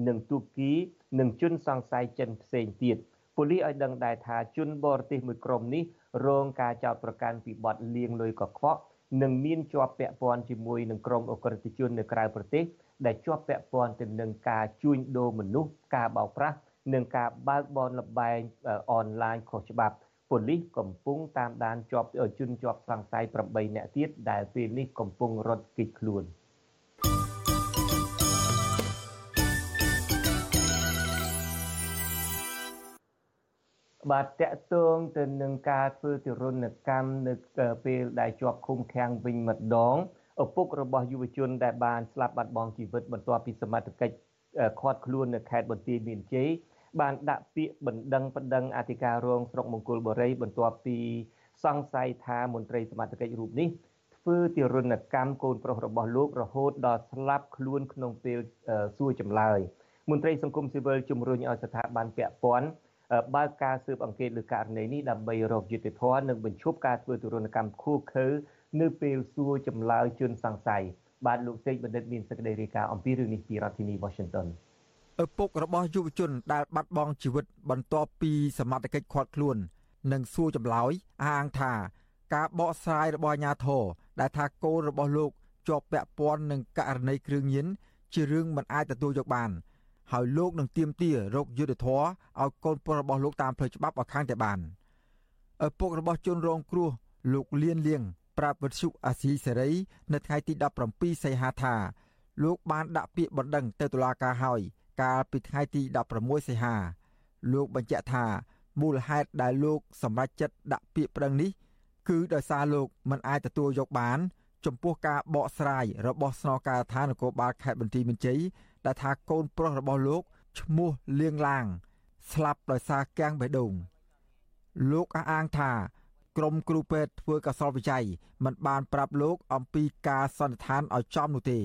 និងទូគីនិងជនសង្ស័យចិនផ្សេងទៀតប៉ូលីសឲ្យដឹងដែរថាជនបរទេសមួយក្រុមនេះរងការចោទប្រកាន់ពីបទលាងលុយកខ្វក់និងមានជាប់ពាក់ព័ន្ធជាមួយនឹងក្រុមអ ுக ្រិតជននៅក្រៅប្រទេស ដែលជាប់ពាក់ព័ន្ធទៅនឹងការជួញដូរមនុស្សការបោកប្រាស់និងការបើកបនលបែងអនឡាញខុសច្បាប់ប៉ូលីសកំពុងតាមដានជាប់ជនជាប់សង្ស័យ8នាក់ទៀតដែលពេលនេះកំពុងរត់គេចខ្លួន។បាទតកតងទៅនឹងការធ្វើទរណកម្មនៅពេលដែលជាប់ឃុំឃាំងវិញម្ដង ឪពុករបស់យុវជនដែលបានស្លាប់បាត់បង់ជីវិតបន្ទាប់ពីសមត្ថកិច្ចឃាត់ខ្លួននៅខេត្តបន្ទាយមានជ័យបានដាក់ពាក្យបណ្ដឹងបណ្ដឹងអធិការរងស្រុកមង្គលបុរីបន្ទាប់ពីសង្ស័យថាមន្ត្រីសមត្ថកិច្ចរូបនេះធ្វើទារុណកម្មកូនប្រុសរបស់លោករហូតដល់ស្លាប់ខ្លួនក្នុងពេលសួរចម្លើយមន្ត្រីសង្គមស៊ីវិលជំរុញឲ្យស្ថាប័នពាក់ព័ន្ធបើកការស៊ើបអង្កេតលើករណីនេះដើម្បីរកយុត្តិធម៌និងបញ្ឈប់ការធ្វើទរណកម្មឃោឃៅ នៅពេលសួរចម្លើយជនសង្ស័យបាទលោកសេកបណ្ឌិតមានសេចក្តីរាយការណ៍អំពីរឿងនេះពីរដ្ឋធានី Washington ឪពុករបស់យុវជនដែលបាត់បង់ជីវិតបន្ទាប់ពីសមត្ថកិច្ចឃាត់ខ្លួននិងសួរចម្លើយអះអាងថាការបកស្រាយរបស់អាជ្ញាធរដែលថាកូនរបស់លោកជាប់ពាក់ព័ន្ធនឹងករណីគ្រឿងញៀនជារឿងមិនអាចទទួលយកបាន ហើយលោកនឹងទៀមទារោគយុទ្ធធរឲ្យកូនប្រុសរបស់លោកតាមផ្លូវច្បាប់ឲ្យខាងតែបានឪពុករបស់ជនរងគ្រោះលោកលៀនលៀង ប្រាប់វិទ្យុអាស៊ីសេរី នៅថ្ងៃទី17សីហាថាលោកបានដាក់ពាក្យបណ្ដឹងទៅតុលាការហើយកាលពីថ្ងៃទី16សីហា លោកបញ្ជាក់ថាមូលហេតុដែលលោកសម្រេចចិត្តដាក់ពាក្យប្តឹងនេះ គឺដោយសារលោកមិនអាចទទួលយកបាន ចំពោះការបកស្រាយរបស់ស្នងការដ្ឋាននគរបាលខេត្តបន្ទាយមានជ័យដែលថាកូនប្រុសរបស់លោកឈ្មោះលៀងឡាង ស្លាប់ដោយសារកាំងបេះដូងលោកអះអាងថា ក្រមគ្រូពេទ្យធ្វើកសលវិច័យមិនបានប្រាប់លោកអំពីការសន្និដ្ឋានឲ្យចំនោះទេ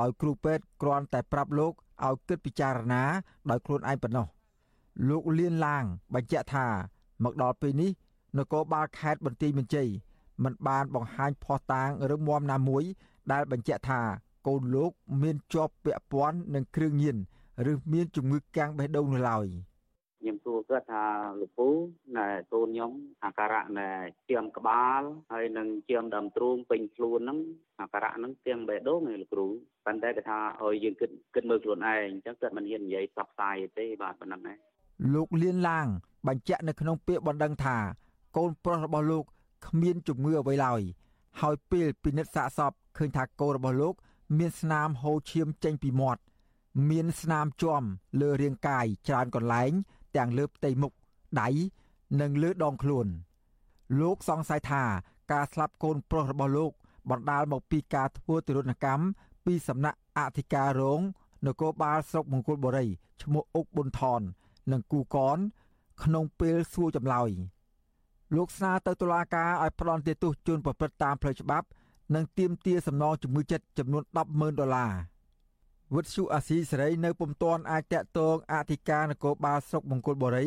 ដោយគ្រូពេទ្យគ្រាន់តែប្រាប់លោកឲ្យគិតពិចារណាដោយខ្លួនឯងប៉ុណ្ណោះលោកលៀនឡាងបញ្ជាក់ថា មកដល់ពេលនេះនគរបាលខេត្តបន្ទាយមានជ័យមិនបានបង្ហាញភស្តុតាងឬមមណាមួយ ដែលបញ្ជាក់ថាកូនលោកមានជាប់ពាក់ព័ន្ធនឹងគ្រឿងញៀនឬមានជំងឺកាំងបេះដូងនៅឡើយ ខ្ញុំសួរគាត់ថាលោកពូណែកូនខ្ញុំអាការៈណែជាមក្បាលហើយនឹងជាមដើមទ្រូងពេញខ្លួនហ្នឹងអាការៈហ្នឹងទាំងបេះដូងឯលោកគ្រូប៉ុន្តែគាត់ថាអើយយើងគិតគិតមើលខ្លួនឯងអញ្ចឹងគាត់មិនហ៊ាននិយាយសັບផ្សាយទេបាទប៉ុណ្ណឹងឯងលោកលៀនឡាង បញ្ជាក់នៅក្នុងពាក្យបណ្ដឹងថា កូនប្រុសរបស់លោកគ្មានជំងឺអ្វីឡើយហើយពេលពិនិត្យសាកសពឃើញថាកូនរបស់លោក មានស្នាមហូរឈាមចេញពីមាត់មានស្នាមជាំលើរាងកាយច្រើនកន្លែង ទាំងលើផ្ទៃមុខដៃនិងលើដងខ្លួន លោកសង្ស័យថាការស្លាប់កូនប្រុសរបស់លោកបណ្ដាលមកពីការធ្វើទរណកម្មពីសំណាក់អធិការរងនគរបាលស្រុកមង្គលបុរីឈ្មោះអុកប៊ុនថន និងគូកន ក្នុងពេលសួរចម្លើយលោកស្នើទៅតុលាការឲ្យផ្ដន្ទាទោសជនប្រព្រឹត្តតាមផ្លូវច្បាប់ និងទាមទារសំណងជំងឺចិត្តចំនួន100000ដុល្លារ វិទ្យុអាស៊ីសេរីនៅពុំទាន់អាចតាក់ទងអធិការនគរបាលស្រុកមង្គលបុរី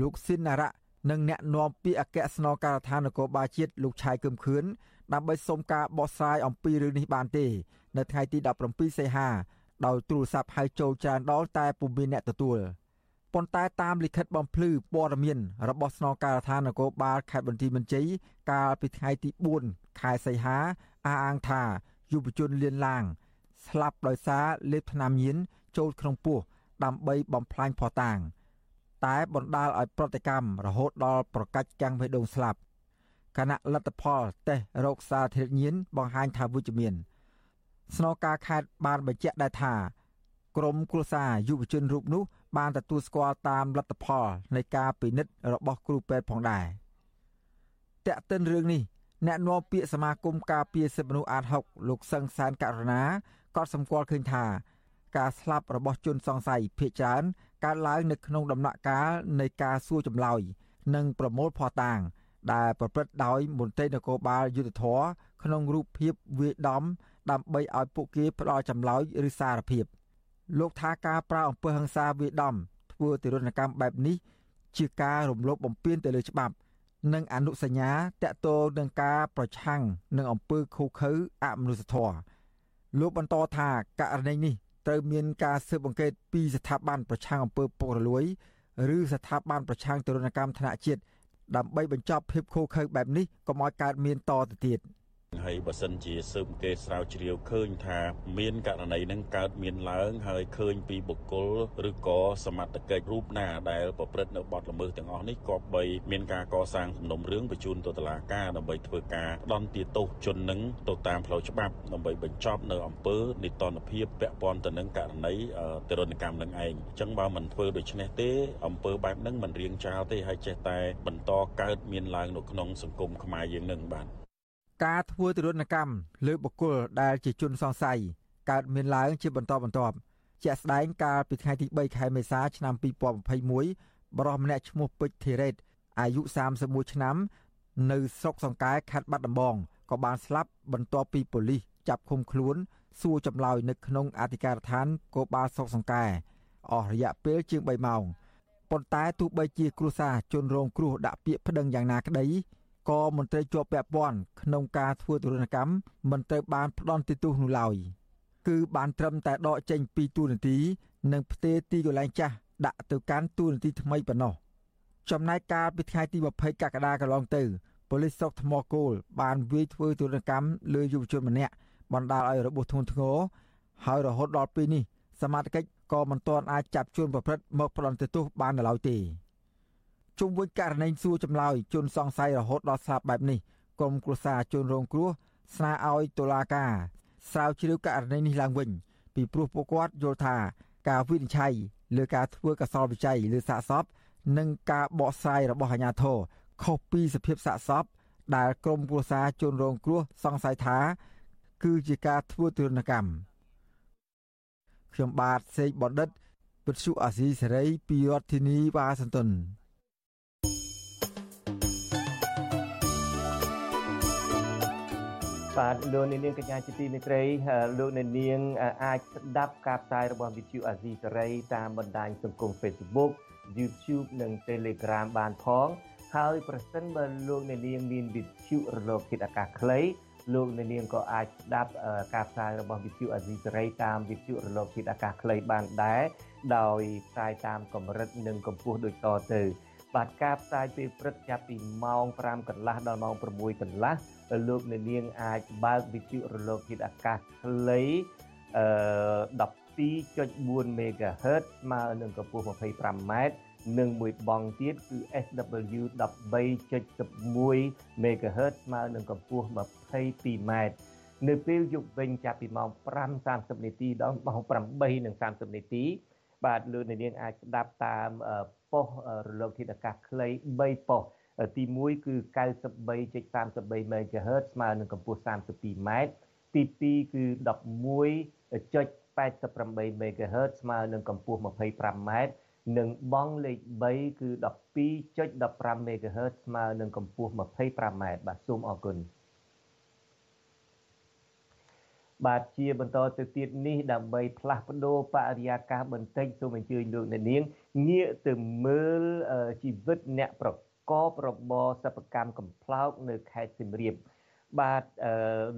លោកស៊ីនណារ៉ានិងអ្នកនាំពាក្យអគ្គស្នងការដ្ឋាននគរបាលជាតិលោកឆាយគឹមខឿនដើម្បីសុំការបកស្រាយអំពីរឿងនេះបានទេ នៅថ្ងៃទី17សីហាដោយទូរស័ព្ទហៅចូលច្រើនដងតែពុំមានអ្នកទទួលប៉ុន្តែតាមលិខិតបំភ្លឺព័ត៌មានរបស់ស្នងការដ្ឋាននគរបាលខេត្តបន្ទាយមានជ័យកាលពីថ្ងៃទី4ខែសីហាអះអាងថាយុវជនលៀនឡាង ស្លាប់ដោយសារលេបថ្នាំញៀនចូលក្នុងពោះដើម្បីបំផ្លាញភស្តុតាង តែបណ្ដាលឲ្យប្រតិកម្មរហូតដល់ប្រកាច់កាំងបេះដូងស្លាប់គណៈលទ្ធផលតេស្តរោគសារធាតុញៀនបង្ហាញថាវិជ្ជមាន ស្នងការខេត្តបានបញ្ជាក់ដែរថាក្រមគ្រួសារយុវជនរូបនោះ បានទទួលស្គាល់តាមលទ្ធផលនៃការពិនិត្យរបស់គ្រូពេទ្យផងដែរតែកតិនរឿងនេះអ្នកនាំពាក្យសមាគមការពារសិទ្ធិមនុស្សអាត6លោកសឹងសានករណា ក៏សម្គាល់ឃើញថាការស្លាប់របស់ជនសង្ស័យភ ieck ច្រើនកើតឡើងនៅក្នុងដំណាក់កាលនៃការសួរចម្លើយនិងប្រមូលភស្តុតាង ដែលប្រព្រឹត្តដោយមន្ត្រីនគរបាលយុទ្ធធរក្នុងរូបភាពវាយដំដើម្បីឲ្យពួកគេផ្ដល់ចម្លើយឬសារភាពលោកថាការប្រើអំពើហិង្សាវាយដំធ្វើទរណកម្មបែបនេះជាការរំលោភបំពានទៅលើច្បាប់ និងអនុសញ្ញាតាក់ទងនឹងការប្រឆាំងនឹងអំពើឃោឃៅអមនុស្សធម៌ លោកបន្តថាករណីនេះត្រូវមានការស៊ើបអង្កេតពីស្ថាប័នប្រឆាំងអំពើពុករលួយឬស្ថាប័នប្រឆាំងទរណកម្មថ្នាក់ជាតិដើម្បីបញ្ចប់ភាពឃោឃៅបែបនេះកុំឲ្យកើតមានតទៅទៀត។ ហើយបើសិនជាស៊ើបគេស្រាវជ្រាវឃើញថាមានករណីនឹងកើតមានឡើងហើយឃើញពីបុគ្គលឬក៏សមត្ថកិច្ចរូបណាដែលប្រព្រឹត្តនៅបទល្មើសទាំងអស់នេះក៏បីមានការកសាងសំណុំរឿងបញ្ជូនទៅតុលាការដើម្បីធ្វើការដន្ទាទោសជននឹងទៅតាមផ្លូវច្បាប់ដើម្បីបញ្ចប់នៅអំពើនីតិរដ្ឋភាពពាក់ព័ន្ធទៅនឹងករណីទរណកម្មនឹងឯងអញ្ចឹងបើមិនធ្វើដូច្នេះទេអំពើបែបហ្នឹងមិនរៀងចាលទេហើយចេះតែបន្តកើតមានឡើងនៅក្នុងសង្គមខ្មែរយើងនឹងបាទ ការធ្វើទរណកម្មលើបុគ្គលដែលជាជនសង្ស័យកើតមានឡើងជាបន្តបន្ទាប់ជាក់ស្ដែងកាលពីថ្ងៃទី3ខែមេសាឆ្នាំ2021បរិះម្នាក់ឈ្មោះពេជ្រធីរ៉េតអាយុ31ឆ្នាំ នៅស្រុកសង្កែខេត្តបាត់ដំបង ក៏បានស្លាប់បន្ទាប់ពីប៉ូលីសចាប់ឃុំខ្លួនសួរចម្លើយនៅក្នុងអធិការដ្ឋានគោបាលស្រុកសង្កែអស់រយៈពេលជាង3ម៉ោងប៉ុន្តែទោះបីជាគ្រួសារជនរងគ្រោះដាក់ពាក្យប្តឹងយ៉ាងណាក្តី ក៏មន្ត្រីជាប់ពាក់ព័ន្ធក្នុងការធ្វើទរណកម្មមិនត្រូវបានផ្ដន់ទោសនោះឡើយគឺបានត្រឹមតែដកចេញពីទូនាទី និងផ្ទេរទីកន្លែងចាស់ដាក់ទៅកាន់ទូនាទីថ្មីប៉ុណ្ណោះចំណែកកាលពីថ្ងៃទី20កក្កដាកន្លងទៅប៉ូលីសស្រុកថ្មគោលបានវាយធ្វើទរណកម្មលើយុវជនម្នាក់បណ្ដាលឲ្យរបួសធ្ងន់ធ្ងរហើយរហូតដល់ពេលនេះសមាជិកក៏មិនទាន់អាចចាប់ជនប្រព្រឹត្តមកផ្ដន្ទាទោសបាននៅឡើយទេ ជុំវិញករណីសួរចម្លើយជនសង្ស័យរហូតដល់ស្លាប់បែបនេះក្រុមគ្រួសារជនរងគ្រោះស្នើឲ្យតុលាការស្រាវជ្រាវករណីនេះឡើងវិញពីព្រោះពួកគាត់យល់ថាការវិនិច្ឆ័យលើការធ្វើកសលវិច័យលើសាកសពនិងការបកស្រាយរបស់អាជ្ញាធរខុសពីសភាពសាកសពដែលក្រុមគ្រួសារជនរងគ្រោះសង្ស័យថា គឺជាការធ្វើទរណកម្មខ្ញុំបាទសេកបណ្ឌិតវិទ្យុអាស៊ីសេរីពីរដ្ឋធានីវ៉ាស៊ីនតោន បាទលោកនាងកញ្ញាជាទីមេត្រីលោកនាងអាចស្ដាប់ការផ្សាយរបស់ VTV អាស៊ីសេរីតាមបណ្ដាញសង្គម Facebook YouTube និង Telegram បានផងហើយប្រសិនបើលោកនាងមាន VTV រលកធាតុអាកាសខ្លីលោកនាងក៏អាចស្ដាប់ការផ្សាយរបស់ VTV អាស៊ីសេរីតាម VTV រលកធាតុអាកាសខ្លីបានដែរដោយផ្សាយតាមកម្រិតនិងកម្ពស់ដូចតទៅ បាទការផ្សាយពេលព្រឹកចាប់ពីម៉ោង5កន្លះដល់ម៉ោង6កន្លះលោកអ្នកនាងអាចបើកវិទ្យុរលកធាតុអាកាសខ្លីអឺ12.4 MHz ស្មើនឹងកម្ពស់ 25m និងមួយបងទៀតគឺ SW 13.11 MHz ស្មើនឹងកម្ពស់ 22m នៅពេលយប់វិញចាប់ពីម៉ោង5:30នាទីដល់ម៉ោង8:30នាទី បាទលោកអ្នកនាងអាចស្ដាប់តាមប៉ុសរលកធាតុអាកាសខ្លី3ប៉ុសទី1គឺ93.33 MHz ស្មើនឹងកម្ពស់ 32m ទី2គឺ11.88 MHz ស្មើនឹងកម្ពស់ 25m និងបងលេខ3គឺ12.15 MHz ស្មើនឹងកម្ពស់ 25m បាទសូមអរគុណ បាទជាបន្តទៅទៀតនេះដើម្បីផ្លាស់ប្ដូរបរិយាកាសបន្តិចសូមអញ្ជើញលោកអ្នកនាងងាកទៅមើលជីវិតអ្នកប្រកបរបរសិប្បកម្មកំប្លោកនៅខេត្តសៀមរាបបាទអឺ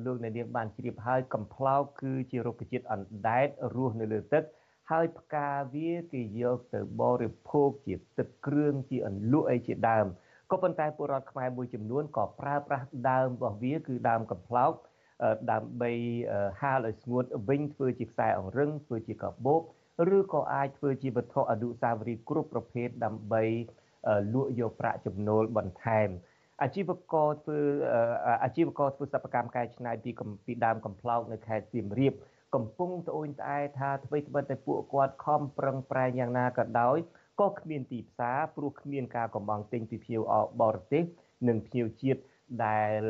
លោកអ្នកនាងបានជ្រាបហើយកំប្លោកគឺជារុក្ខជាតិអណ្ដែតរស់នៅលើទឹក ហើយផ្កាវាគេយកទៅបរិភោគជាទឹកគ្រឿងជាអន្លក់អីជាដើមក៏ប៉ុន្តែពលរដ្ឋខ្មែរមួយចំនួនក៏ប្រើប្រាស់ដើមរបស់វាគឺដើមកំប្លោក ដើម្បីហាលឲ្យស្ងួតវិញធ្វើជាខ្សែអង្រឹងធ្វើជាកាបូបឬក៏អាចធ្វើជាវត្ថុអនុស្សាវរីយ៍គ្រប់ប្រភេទដើម្បីលក់យកប្រាក់ចំណូលបន្ថែមអាជីវករធ្វើអាជីវករធ្វើសិប្បកម្មកែច្នៃពីពីដើមកំប្លោកនៅខេត្តសៀមរាបកំពុងត្អូញត្អែថាអ្វីត្បិតតែពួកគាត់ខំប្រឹងប្រែងយ៉ាងណាក៏ដោយក៏គ្មានទីផ្សារព្រោះគ្មានការកំងទិញពីភ្ញៀវបរទេសនិងភ្ញៀវជាតិ ដែល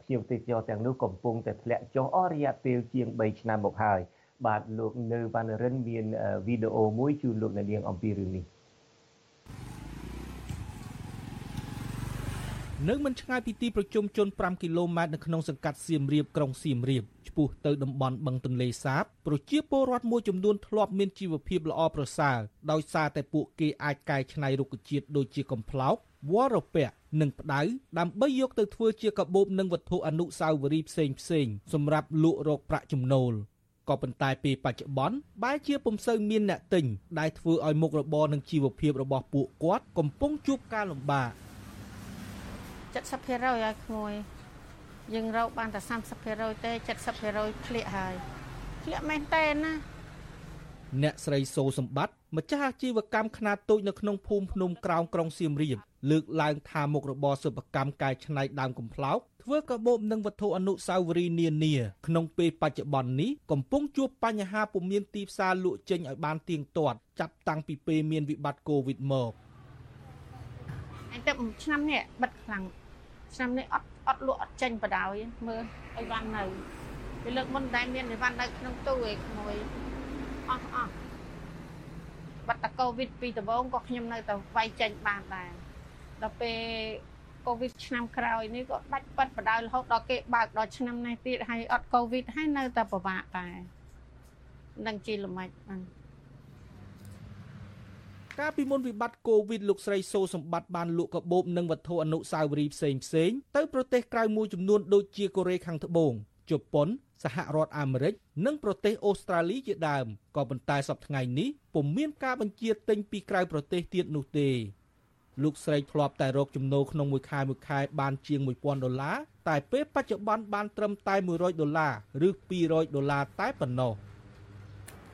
ភ្ញៀវទេសចរទាំងនោះកំពុងតែធ្លាក់ចុះអស់រយៈពេលជាង3ឆ្នាំមកហើយបាទលោកនៅវណ្ណរិនមានវីដេអូមួយជូនលោកអ្នកនាងអំពីរឿងនេះនៅមិនឆ្ងាយពីទីប្រជុំជន5គីឡូម៉ែត្រនៅក្នុងសង្កាត់សៀមរាបក្រុងសៀមរាបឆ្ពោះទៅតំបន់បឹងទន្លេសាបប្រជាពលរដ្ឋមួយចំនួនធ្លាប់មានជីវភាពល្អប្រសើរដោយសារតែពួកគេអាចកែច្នៃរុក្ខជាតិដូចជាកំប្លោកវល្លរពៈ និងផ្ដៅដើម្បីយកទៅធ្វើជាកាបូបនិងវត្ថុអនុស្សាវរីយ៍ផ្សេងផ្សេងសម្រាប់លក់រកប្រាក់ចំណូលក៏ប៉ុន្តែពេលបច្ចុប្បន្នបែរជាពុំសូវមានអ្នកទិញដែលធ្វើឲ្យមុខរបរនិងជីវភាពរបស់ពួកគាត់កំពុងជួបការលំបាក70%ឲ្យក្មួយយើងរកបានតែ30%ទេ70%ធ្លាក់ហើយធ្លាក់មែនតើណាអ្នកស្រីសូសម្បត្តិម្ចាស់អាជីវកម្មខ្នាតតូចនៅក្នុងភូមិភ្នំក្រោមក្រុងសៀមរាប លើកឡើងថាមុខរបរសិប្បកម្មកែច្នៃដើមកំប្លោកធ្វើកាបូបនិងវត្ថុអនុស្សាវរីយ៍នានាក្នុងពេលបច្ចុប្បន្ននេះកំពុងជួបបញ្ហាពុំមានទីផ្សារលក់ចេញឲ្យបានទៀងទាត់ចាប់តាំងពីពេលមានវិបត្តិកូវីដមកអញទៅឆ្នាំនេះបិទខ្លាំងឆ្នាំនេះអត់អត់លក់អត់ចេញបដ ாய் មើលអីវ៉ាន់នៅពីលើកមុនតែមានអីវ៉ាន់នៅក្នុងទូឯក្មួយអស់អស់បាត់តកូវីដពីដំបូងក៏ខ្ញុំនៅតែវាយចេញបានដែរ ដល់ពេលកូវីដឆ្នាំក្រោយនេះក៏ដាច់បាត់បដ ாய் រហូតដល់គេបើកដល់ឆ្នាំនេះទៀតហើយអត់កូវីដហើយនៅតែពិបាកដែរនឹងជាល្មិចបាទកាលពីមុនវិបត្តិកូវីដលោកស្រីសូសម្បត្តិបានលក់កាបូបនិងវត្ថុអនុស្សាវរីយ៍ផ្សេងផ្សេងទៅប្រទេសក្រៅមួយចំនួនដូចជាកូរ៉េខាងត្បូងជប៉ុនសហរដ្ឋអាមេរិកនិងប្រទេសអូស្ត្រាលីជាដើមក៏ប៉ុន្តែសប្តាហ៍ថ្ងៃនេះពុំមានការបញ្ជាទិញពីក្រៅប្រទេសទៀតនោះទេ លោកស្រីធ្លាប់តែរកចំណូលក្នុងមួយខែមួយខែបានជាង1000ដុល្លារតែពេលបច្ចុប្បន្នបានត្រឹមតែ100ដុល្លារឬ200ដុល្លារតែប៉ុណ្ណោះ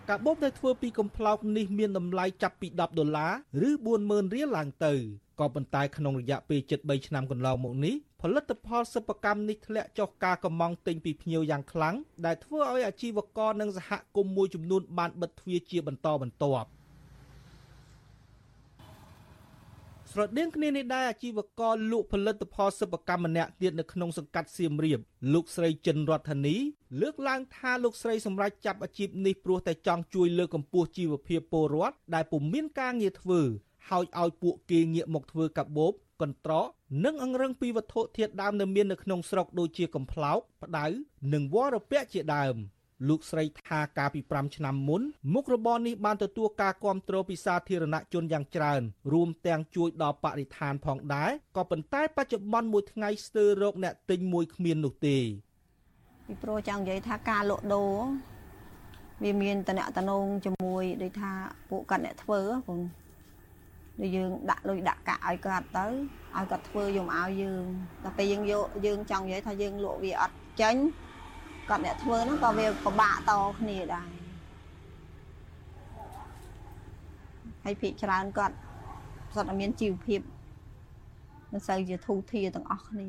កាបូបដែលធ្វើពីកំប្លោកនេះមានតម្លៃចាប់ពី10ដុល្លារឬ40000រៀលឡើងទៅក៏ប៉ុន្តែក្នុងរយៈពេល73ឆ្នាំកន្លងមកនេះផលិតផលសិប្បកម្មនេះធ្លាក់ចុះការកម្មង់ទិញពីភ្ញៀវយ៉ាងខ្លាំងដែលធ្វើឲ្យអាជីវករនិងសហគមន៍មួយចំនួនបានបិទទ្វារជាបន្តបន្ទាប់ ស្រដៀងគ្នានេះដែរអាជីវករលក់ផលិតផលសិប្បកម្មម្នាក់ទៀតនៅក្នុងសង្កាត់សៀមរាបលោកស្រីចិនរដ្ឋានីលើកឡើងថាលោកស្រីសម្រេចចាប់អាជីពនេះព្រោះតែចង់ជួយលើកកម្ពស់ជីវភាពពលរដ្ឋដែលពុំមានការងារធ្វើហើយឲ្យពួកគេងាកមកធ្វើកាបូបកន្ត្រកនិងអង្រឹងពីវត្ថុធាតុដើមដែលមាននៅក្នុងស្រុកដូចជាកំប្លោក ផ្ដៅ និងវល្លិពៈជាដើម។ លោកស្រីថាកាលពី5ឆ្នាំមុនមុខរបរនេះបានទទួលការគ្រប់គ្រងពីសាធារណជនយ៉ាងច្រើន រួមទាំងជួយដល់បរិស្ថានផងដែរក៏ប៉ុន្តែបច្ចុប្បន្នមួយថ្ងៃស្ទើររកអ្នកទិញមួយគ្មាននោះទេពីព្រោះចង់និយាយថាការលក់ដូរវាមានតំណតំណងជាមួយដូចថាពួកគាត់អ្នកធ្វើបងដូចយើងដាក់លុយដាក់កាក់ឲ្យគាត់ទៅឲ្យគាត់ធ្វើយកមកឲ្យយើងតែពេលយើងយកយើងចង់និយាយថាយើងលក់វាអត់ចាញ់ គាត់អ្នកធ្វើហ្នឹងក៏វាពិបាកតគ្នាដែរហើយភាកច្រើនគាត់សុទ្ធតែមានជីវភាពមិនសូវជាធូរធារទាំងអស់គ្នា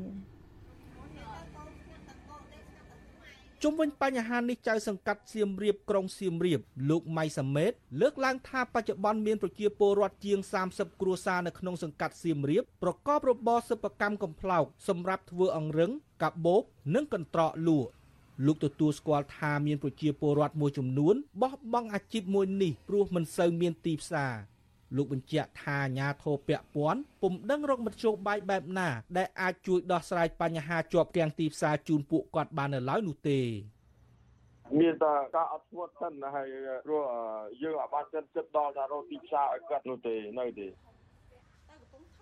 ជុំវិញបញ្ហានេះចៅសង្កាត់សៀមរាបក្រុងសៀមរាបលោកម៉ៃសាមេតលើកឡើងថាបច្ចុប្បន្នមានប្រជាពលរដ្ឋជាង30គ្រួសារនៅក្នុងសង្កាត់សៀមរាបប្រកបរបរសិប្បកម្មកំប្លោកសម្រាប់ធ្វើអង្រឹងកាបូបនិងកន្ត្រកលក់ លោកទទួលស្គាល់ថាមានប្រជាពលរដ្ឋមួយចំនួនបោះបង់អាជីពមួយនេះព្រោះមិនសូវមានទីផ្សារលោកបញ្ជាក់ថាអាញាធរពពាន់ពុំដឹងរកមធ្យោបាយបែបណាដែលអាចជួយដោះស្រាយបញ្ហាជាប់គាំងទីផ្សារជូនពួកគាត់បាននៅឡើយនោះទេមានតែការអត់ធ្មត់សិនហើយព្រោះយើងអាចបានចិត្តចិត្តដល់ដល់រកទីផ្សារឲ្យគាត់នោះទេនៅទេ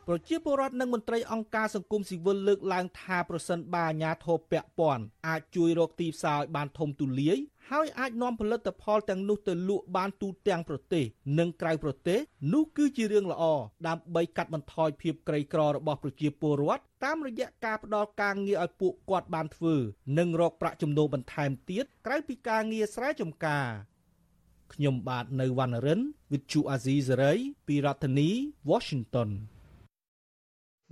ប្រជាពលរដ្ឋនិងមន្ត្រីអង្គការសង្គមស៊ីវិលលើកឡើងថាប្រសិនបើអាជ្ញាធរពាក់ព័ន្ធអាចជួយរកទីផ្សារឲ្យបានធំទូលាយហហើយអាចនាំផលិតផលទាំងនោះទៅលក់បានទូទាំងប្រទេស និងក្រៅប្រទេសនោះគឺជារឿងល្អដើម្បីកាត់បន្ថយភាពក្រីក្ររបស់ប្រជាពលរដ្ឋតាមរយៈការផ្ដល់ការងារឲ្យពួកគាត់បានធ្វើ និងរកប្រាក់ចំណូលបន្ថែមទៀតក្រៅពីការងារស្រែចម្ការខ្ញុំបាទនៅវណ្ណរិន With Chu Azizi Saray ពីរដ្ឋធានី Washington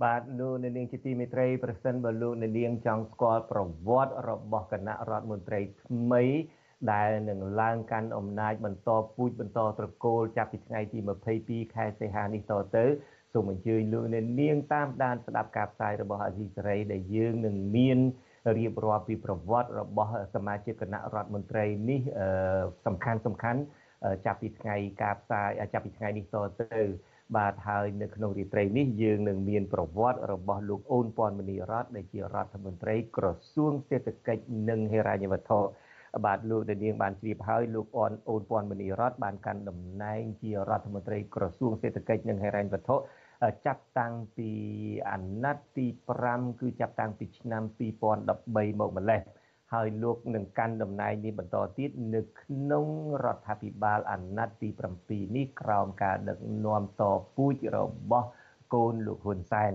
បាទលោកអ្នកនាងជាទីមេត្រីប្រសិនបើលោកអ្នកនាងចង់ស្គាល់ប្រវត្តិរបស់គណៈរដ្ឋមន្ត្រីថ្មីដែលនឹងឡើងកាន់អំណាចបន្តពូជបន្តត្រកូលចាប់ពីថ្ងៃទី22ខែសីហានេះតទៅសូមអញ្ជើញលោកអ្នកនាងតាមដានស្ដាប់ការផ្សាយរបស់អាស៊ីសេរីដែលយើងនឹងមានរៀបរាប់ពីប្រវត្តិរបស់សមាជិកគណៈរដ្ឋមន្ត្រីនេះសំខាន់សំខាន់ចាប់ពីថ្ងៃការផ្សាយចាប់ពីថ្ងៃនេះតទៅ បាទហើយនៅក្នុងរាត្រីនេះយើងនឹងមានប្រវត្តិរបស់លោកអូនពាន់មនីរតដែលជារដ្ឋមន្ត្រីក្រសួងសេដ្ឋកិច្ចនិងហិរញ្ញវត្ថុបាទលោកដានាងបានជ្រាបហើយលោកអនអូនពាន់មនីរតបានកាន់តំណែងជារដ្ឋមន្ត្រីក្រសួងសេដ្ឋកិច្ចនិងហិរញ្ញវត្ថុចាប់តាំងពីអាណត្តិទី5គឺចាប់តាំងពីឆ្នាំ2013មកម្លេះ ហើយលោកនឹងកាន់តំណែងនេះបន្តទៀតនៅក្នុងរដ្ឋាភិបាលអាណត្តិទី7នេះក្រោមការដឹកនាំតពូជរបស់កូនលោកហ៊ុនសែន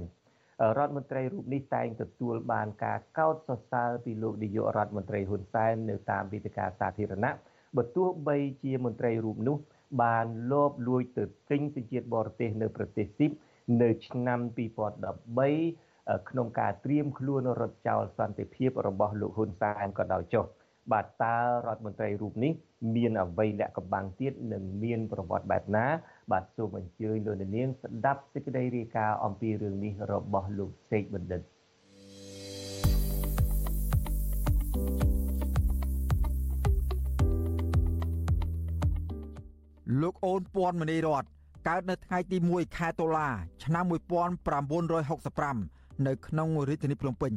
រដ្ឋមន្ត្រីរូបនេះតែងទទួលបានការកោតសរសើរពីលោកនាយករដ្ឋមន្ត្រីហ៊ុនសែននៅតាមវេទិកាសាធារណៈបើទោះបីជាមន្ត្រីរូបនោះ បានលបលួចទៅទិញសេចក្តីបរទេសនៅប្រទេសស៊ីបនៅឆ្នាំ2013 ក្នុងការត្រៀមខ្លួនរត់ចោលសន្តិភាពរបស់លោកហ៊ុនសែនក៏ដោយចុះបាទតើរដ្ឋមន្ត្រីរូបនេះមានអ្វីលាក់កំបាំងទៀតនិងមានប្រវត្តិបែបណា បាទសូមអញ្ជើញលោកនាងស្ដាប់សេចក្តីរាយការណ៍អំពីរឿងនេះរបស់លោកសេកបណ្ឌិតលោកអូនពាន់មនីរតកើតនៅថ្ងៃទី1ខែតុលា ឆ្នាំ1965 នៅក្នុងរាជធានីភ្នំពេញ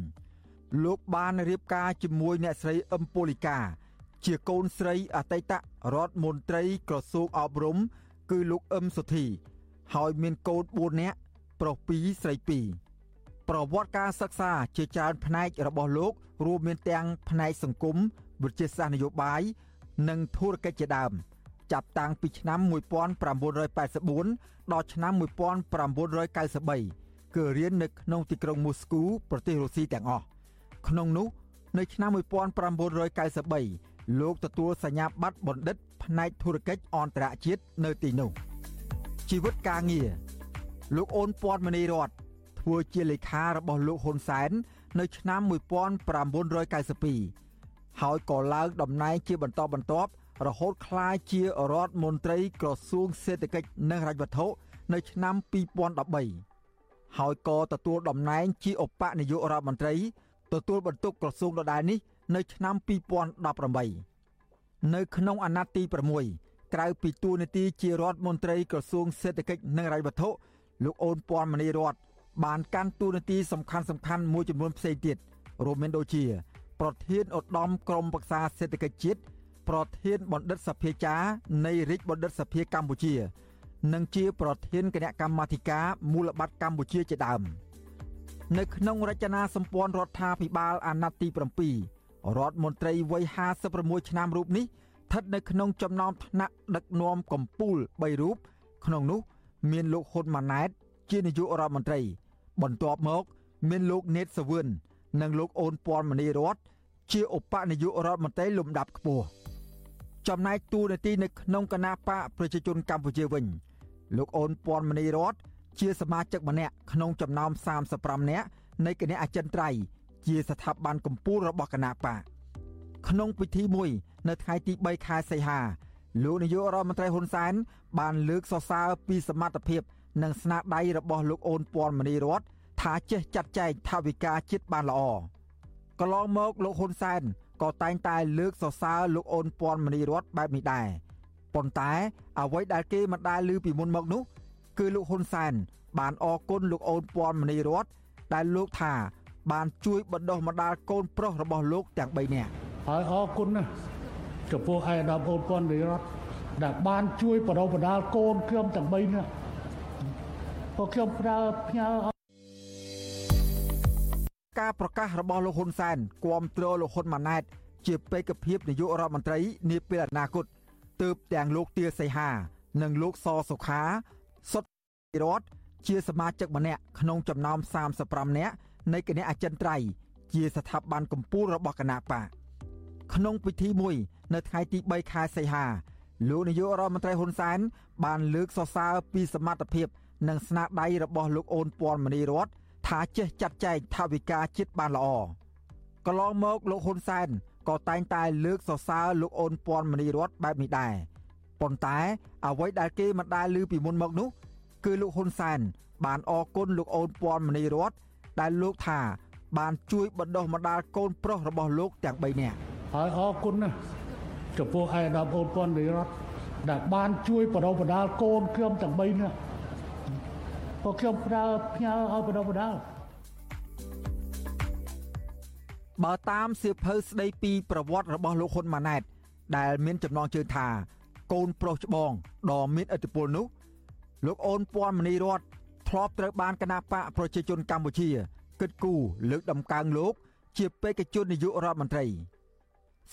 លោកបានរៀបការជាមួយអ្នកស្រីអឹមពូលីកា ជាកូនស្រីអតីតរដ្ឋមន្ត្រីក្រសួងអប់រំ គឺលោកអឹមសុធី ហើយមានកូន4នាក់ប្រុស2ស្រី2ប្រវត្តិការសិក្សាជាច្រើនផ្នែករបស់លោករួមមានទាំងផ្នែកសង្គមវិទ្យាសាស្ត្រនយោបាយនិងធុរកិច្ចជាដើម។ចាប់តាំងពីឆ្នាំ1984ដល់ឆ្នាំ1993 គឺរៀននៅក្នុងទីក្រុងមូស្គូប្រទេសរុស្ស៊ីទាំងអស់ក្នុងនោះនៅឆ្នាំ1993លោកទទួលសញ្ញាបត្របណ្ឌិត ផ្នែកធុរកិច្ចអន្តរជាតិនៅទីនោះជីវិតការងារលោកអូនពាន់មនីរតធ្វើជាលេខារបស់លោកហ៊ុនសែននៅឆ្នាំ1992ហើយក៏ឡើងតំណែងជាបន្តបន្ទាប់រហូតក្លាយជារដ្ឋមន្ត្រីក្រសួងសេដ្ឋកិច្ចនិងហិរញ្ញវត្ថុនៅឆ្នាំ2013 ហើយក៏ទទួលតំណែងជាឧបនាយករដ្ឋមន្ត្រីទទួលបន្ទុកក្រសួងដដែលនេះនៅឆ្នាំ2018នៅក្នុងអាណត្តិទី6ក្រៅពីតួនាទីជារដ្ឋមន្ត្រីក្រសួងសេដ្ឋកិច្ចនិងហិរញ្ញវត្ថុលោកអូនពាន់មនីរតបានកាន់តួនាទីសំខាន់សំខាន់មួយចំនួនផ្សេងទៀតរួមមានដូចជា ប្រធានឧត្តមក្រុមប្រឹក្សាសេដ្ឋកិច្ចជាតិប្រធានបណ្ឌិតសភាចារនៃរាជបណ្ឌិតសភាកម្ពុជា និងជាប្រធានគណៈកម្មាធិការមូលបត្រកម្ពុជាជាដើមនៅក្នុងរចនាសម្ព័ន្ធរដ្ឋាភិបាលអាណត្តិទី7រដ្ឋមន្ត្រីវ័យ56ឆ្នាំរូបនេះស្ថិតនៅក្នុងចំណោមថ្នាក់ដឹកនាំកម្ពុជា3រូបក្នុងនោះ មានលោកហ៊ុនម៉ាណែត ជានាយករដ្ឋមន្ត្រី បន្ទាប់មក មានលោកណេតសាវឿននិងលោកអូនពាន់មនីរតជាឧបនាយករដ្ឋមន្ត្រីលំដាប់ខ្ពស់ចំណែកតួនាទីនៅក្នុងគណៈបកប្រជាជនកម្ពុជាវិញ លោកអូនពាន់មនីរតជាសមាជិកម្នាក់ក្នុងចំណោម35នាក់នៃគណៈអចិន្ត្រៃយ៍ជាស្ថាប័នកម្ពុជារបស់គណៈបកក្នុងពិធីមួយ នៅថ្ងៃទី3ខែសីហាលោកនាយករដ្ឋមន្ត្រីហ៊ុនសែនបានលើកសរសើរពីសមត្ថភាព និងស្នាដៃរបស់លោកអូនពាន់មនីរតថាចេះចាត់ចែងថវិកាជាតិបានល្អកន្លងមកលោកហ៊ុនសែនក៏តែងតែលើកសរសើរលោកអូនពាន់មនីរតបែបនេះដែរ ប៉ុន្តែអ្វីដែលគេមិនដែលឮពីមុនមកនោះ គឺលោកហ៊ុនសែនបានអរគុណលោកអូនពាន់មនីរតដែលលោកថា បានជួយបណ្ដុះបណ្ដាលកូនប្រុសរបស់លោកទាំង3នាក់ហើយអរគុណណាស់ចំពោះឯកឧត្តមអូនពាន់មនីរតដែលបានជួយបណ្ដុះបណ្ដាលកូនខ្ញុំទាំង3នាក់ពួកខ្ញុំប្រើផ្ញើការប្រកាសរបស់លោកហ៊ុនសែនគាំទ្រលោកហ៊ុនម៉ាណែតជាបេក្ខភាពនាយករដ្ឋមន្ត្រីនាពេលអនាគត ទើបទាំងលោកទាសីហា និងលោកសសុខាសុទ្ធរដ្ឋជាសមាជិកម្នាក់ក្នុងចំណោម35នាក់នៃគណៈអចិន្ត្រៃយ៍ជាស្ថាប័នកម្ពុជារបស់គណៈបកក្នុងពិធីមួយ នៅថ្ងៃទី3ខែសីហាលោកនាយករដ្ឋមន្ត្រីហ៊ុនសែនបានលើកសរសើរពីសមត្ថភាព និងស្នាដៃរបស់លោកអូនពាន់មនីរតថាចេះចាត់ចែងថវិកាជាតិបានល្អកន្លងមកលោកហ៊ុនសែន ក៏តែងតែលើកសរសើរលោកអូនពាន់មនីរតបែបនេះដែរប៉ុន្តែអ្វីដែលគេមិនដែលឮពីមុនមកនោះ គឺលោកហ៊ុនសែនបានអរគុណលោកអូនពាន់មនីរតដែលលោកថាបានជួយបណ្ដុះបណ្ដាលកូនប្រុសរបស់លោកទាំង3នាក់ហើយអរគុណណាស់ចំពោះឯកឧត្តមអូនពាន់មនីរតដែលបានជួយបណ្ដុះបណ្ដាលកូនខ្ញុំទាំង3នាក់ក៏ខ្ញុំប្រើផ្ញើឲ្យបណ្ដុះបណ្ដាល បើតាមសៀវភៅស្ដីពីប្រវត្តិរបស់លោកហ៊ុនម៉ាណែត ដែលមានចំណងជើងថា កូនប្រុសច្បងដ៏មានឥទ្ធិពលនោះ លោកអូនពាន់មនីរតធ្លាប់ត្រូវបានគណៈបកប្រជាជនកម្ពុជាគិតគូរលើកដំកើងលោក ជាបេក្ខជននាយករដ្ឋមន្ត្រី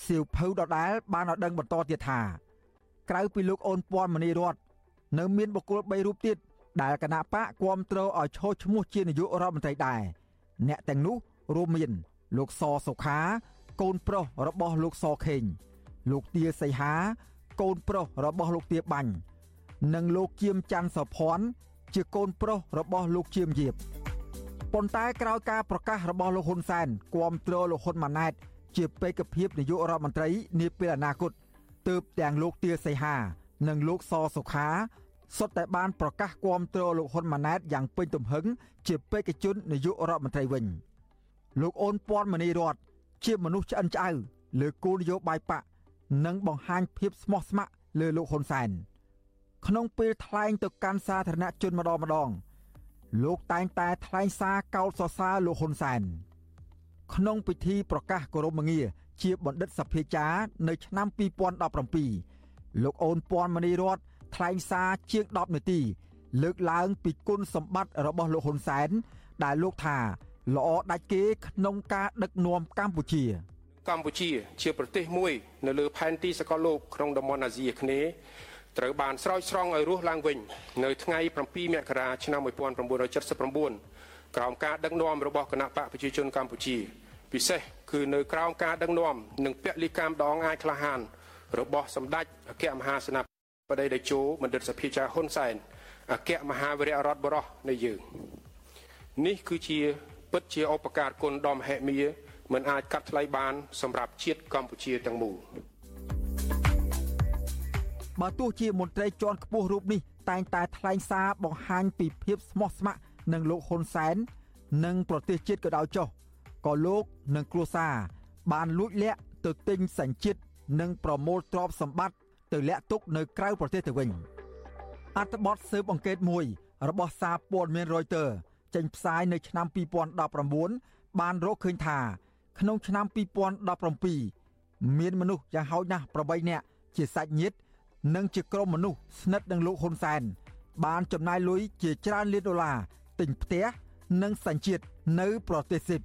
សៀវភៅដដែលបានឲ្យដឹងបន្តទៀតថា ក្រៅពីលោកអូនពាន់មនីរតនៅមានបុគ្គល3រូបទៀតដែលគណៈបកគ្រប់គ្រងឲ្យឈរឈ្មោះជានាយករដ្ឋមន្ត្រីដែរអ្នកទាំងនោះរួមមាន លោកសសុខា កូនប្រុសរបស់លោកសខេងលោកទាសីហា កូនប្រុសរបស់លោកទាបាញ់និងលោកជៀមច័ន្ទសុភ័ណ្ឌជាកូនប្រុសរបស់លោកជៀមយៀបប៉ុន្តែក្រោយការប្រកាសរបស់លោកហ៊ុនសែនគាំទ្រលោកហ៊ុនម៉ាណែត ជាបេក្ខភាពនាយករដ្ឋមន្ត្រីនាពេលអនាគតទើបទាំងលោកទាសីហា និងលោកសសុខាសុទ្ធតែបានប្រកាសគាំទ្រលោកហ៊ុនម៉ាណែតយ៉ាងពេញទំហឹងជាបេក្ខជននាយករដ្ឋមន្ត្រីវិញ លោកអូនពាន់មនីរតជាមនុស្សឆ្អិនឆ្អៅលើគោលនយោបាយបកនិងបង្ហាញភាពស្មោះស្ម័គ្រលើលោកហ៊ុនសែនក្នុងពេលថ្លែងទៅកាន់សាធារណជនម្ដងម្ដង លោកតែងតែថ្លែងសារកោតសរសើរលោកហ៊ុនសែនក្នុងពិធីប្រកាសគោរពមងារជាបណ្ឌិតសភាចារនៅឆ្នាំ2017លោកអូនពាន់មនីរតថ្លែងសារជាង10នាទី លើកឡើងពីគុណសម្បត្តិរបស់លោកហ៊ុនសែនដែលលោកថា ល្អដាច់គេក្នុងការដឹកនាំកម្ពុជា កម្ពុជាជាប្រទេសមួយ នៅលើផែនទីសកលលោកក្នុងតំបន់អាស៊ីអាគ្នេយ៍ត្រូវបានស្រោចស្រង់ឲ្យរស់ឡើងវិញនៅថ្ងៃ7មករាឆ្នាំ1979ក្រោមការដឹកនាំរបស់គណៈបកប្រជាជនកម្ពុជា ពិសេសគឺនៅក្រោមការដឹកនាំនិងពលិកម្មដងអាចក្លាហាន របស់សម្ដេចអគ្គមហាសេនាបតីតេជោបណ្ឌិតសភាចាហ៊ុនសែនអគ្គមហាវីរៈរដ្ឋបរោះនៃយើងនេះគឺជា ពិតជាឧបការគុណដ៏មហិមាមិនអាចកាត់ថ្លៃបាន សម្រាប់ជាតិកម្ពុជាទាំងមូលបើទោះជាមន្ត្រីជាន់ខ្ពស់រូបនេះតែងតែថ្លែងសារបង្ហាញពីភាពស្មោះស្ម័គ្រនឹងលោកហ៊ុនសែននិងប្រទេសជាតិក៏ដោយចុះក៏លោកនិងគ្រួសារបានលួចលាក់ទៅទិញសញ្ជាតិនិងប្រមូលទ្រព្យសម្បត្តិទៅលាក់ទុកនៅក្រៅប្រទេសទៅវិញអត្ថបទស៊ើបអង្កេតមួយរបស់សារព័ត៌មាន Reuters ចេញផ្សាយនៅឆ្នាំ2019បានរកឃើញថា ក្នុងឆ្នាំ2017មានមនុស្សយ៉ាងហោចណាស់8នាក់ជាសាច់ញាតិនិងជាក្រុមមនុស្សស្និទ្ធនឹងលោកហ៊ុនសែនបានចំណាយលុយជាច្រើនលានដុល្លារទិញផ្ទះនិងសញ្ជាតិនៅប្រទេសស៊ីប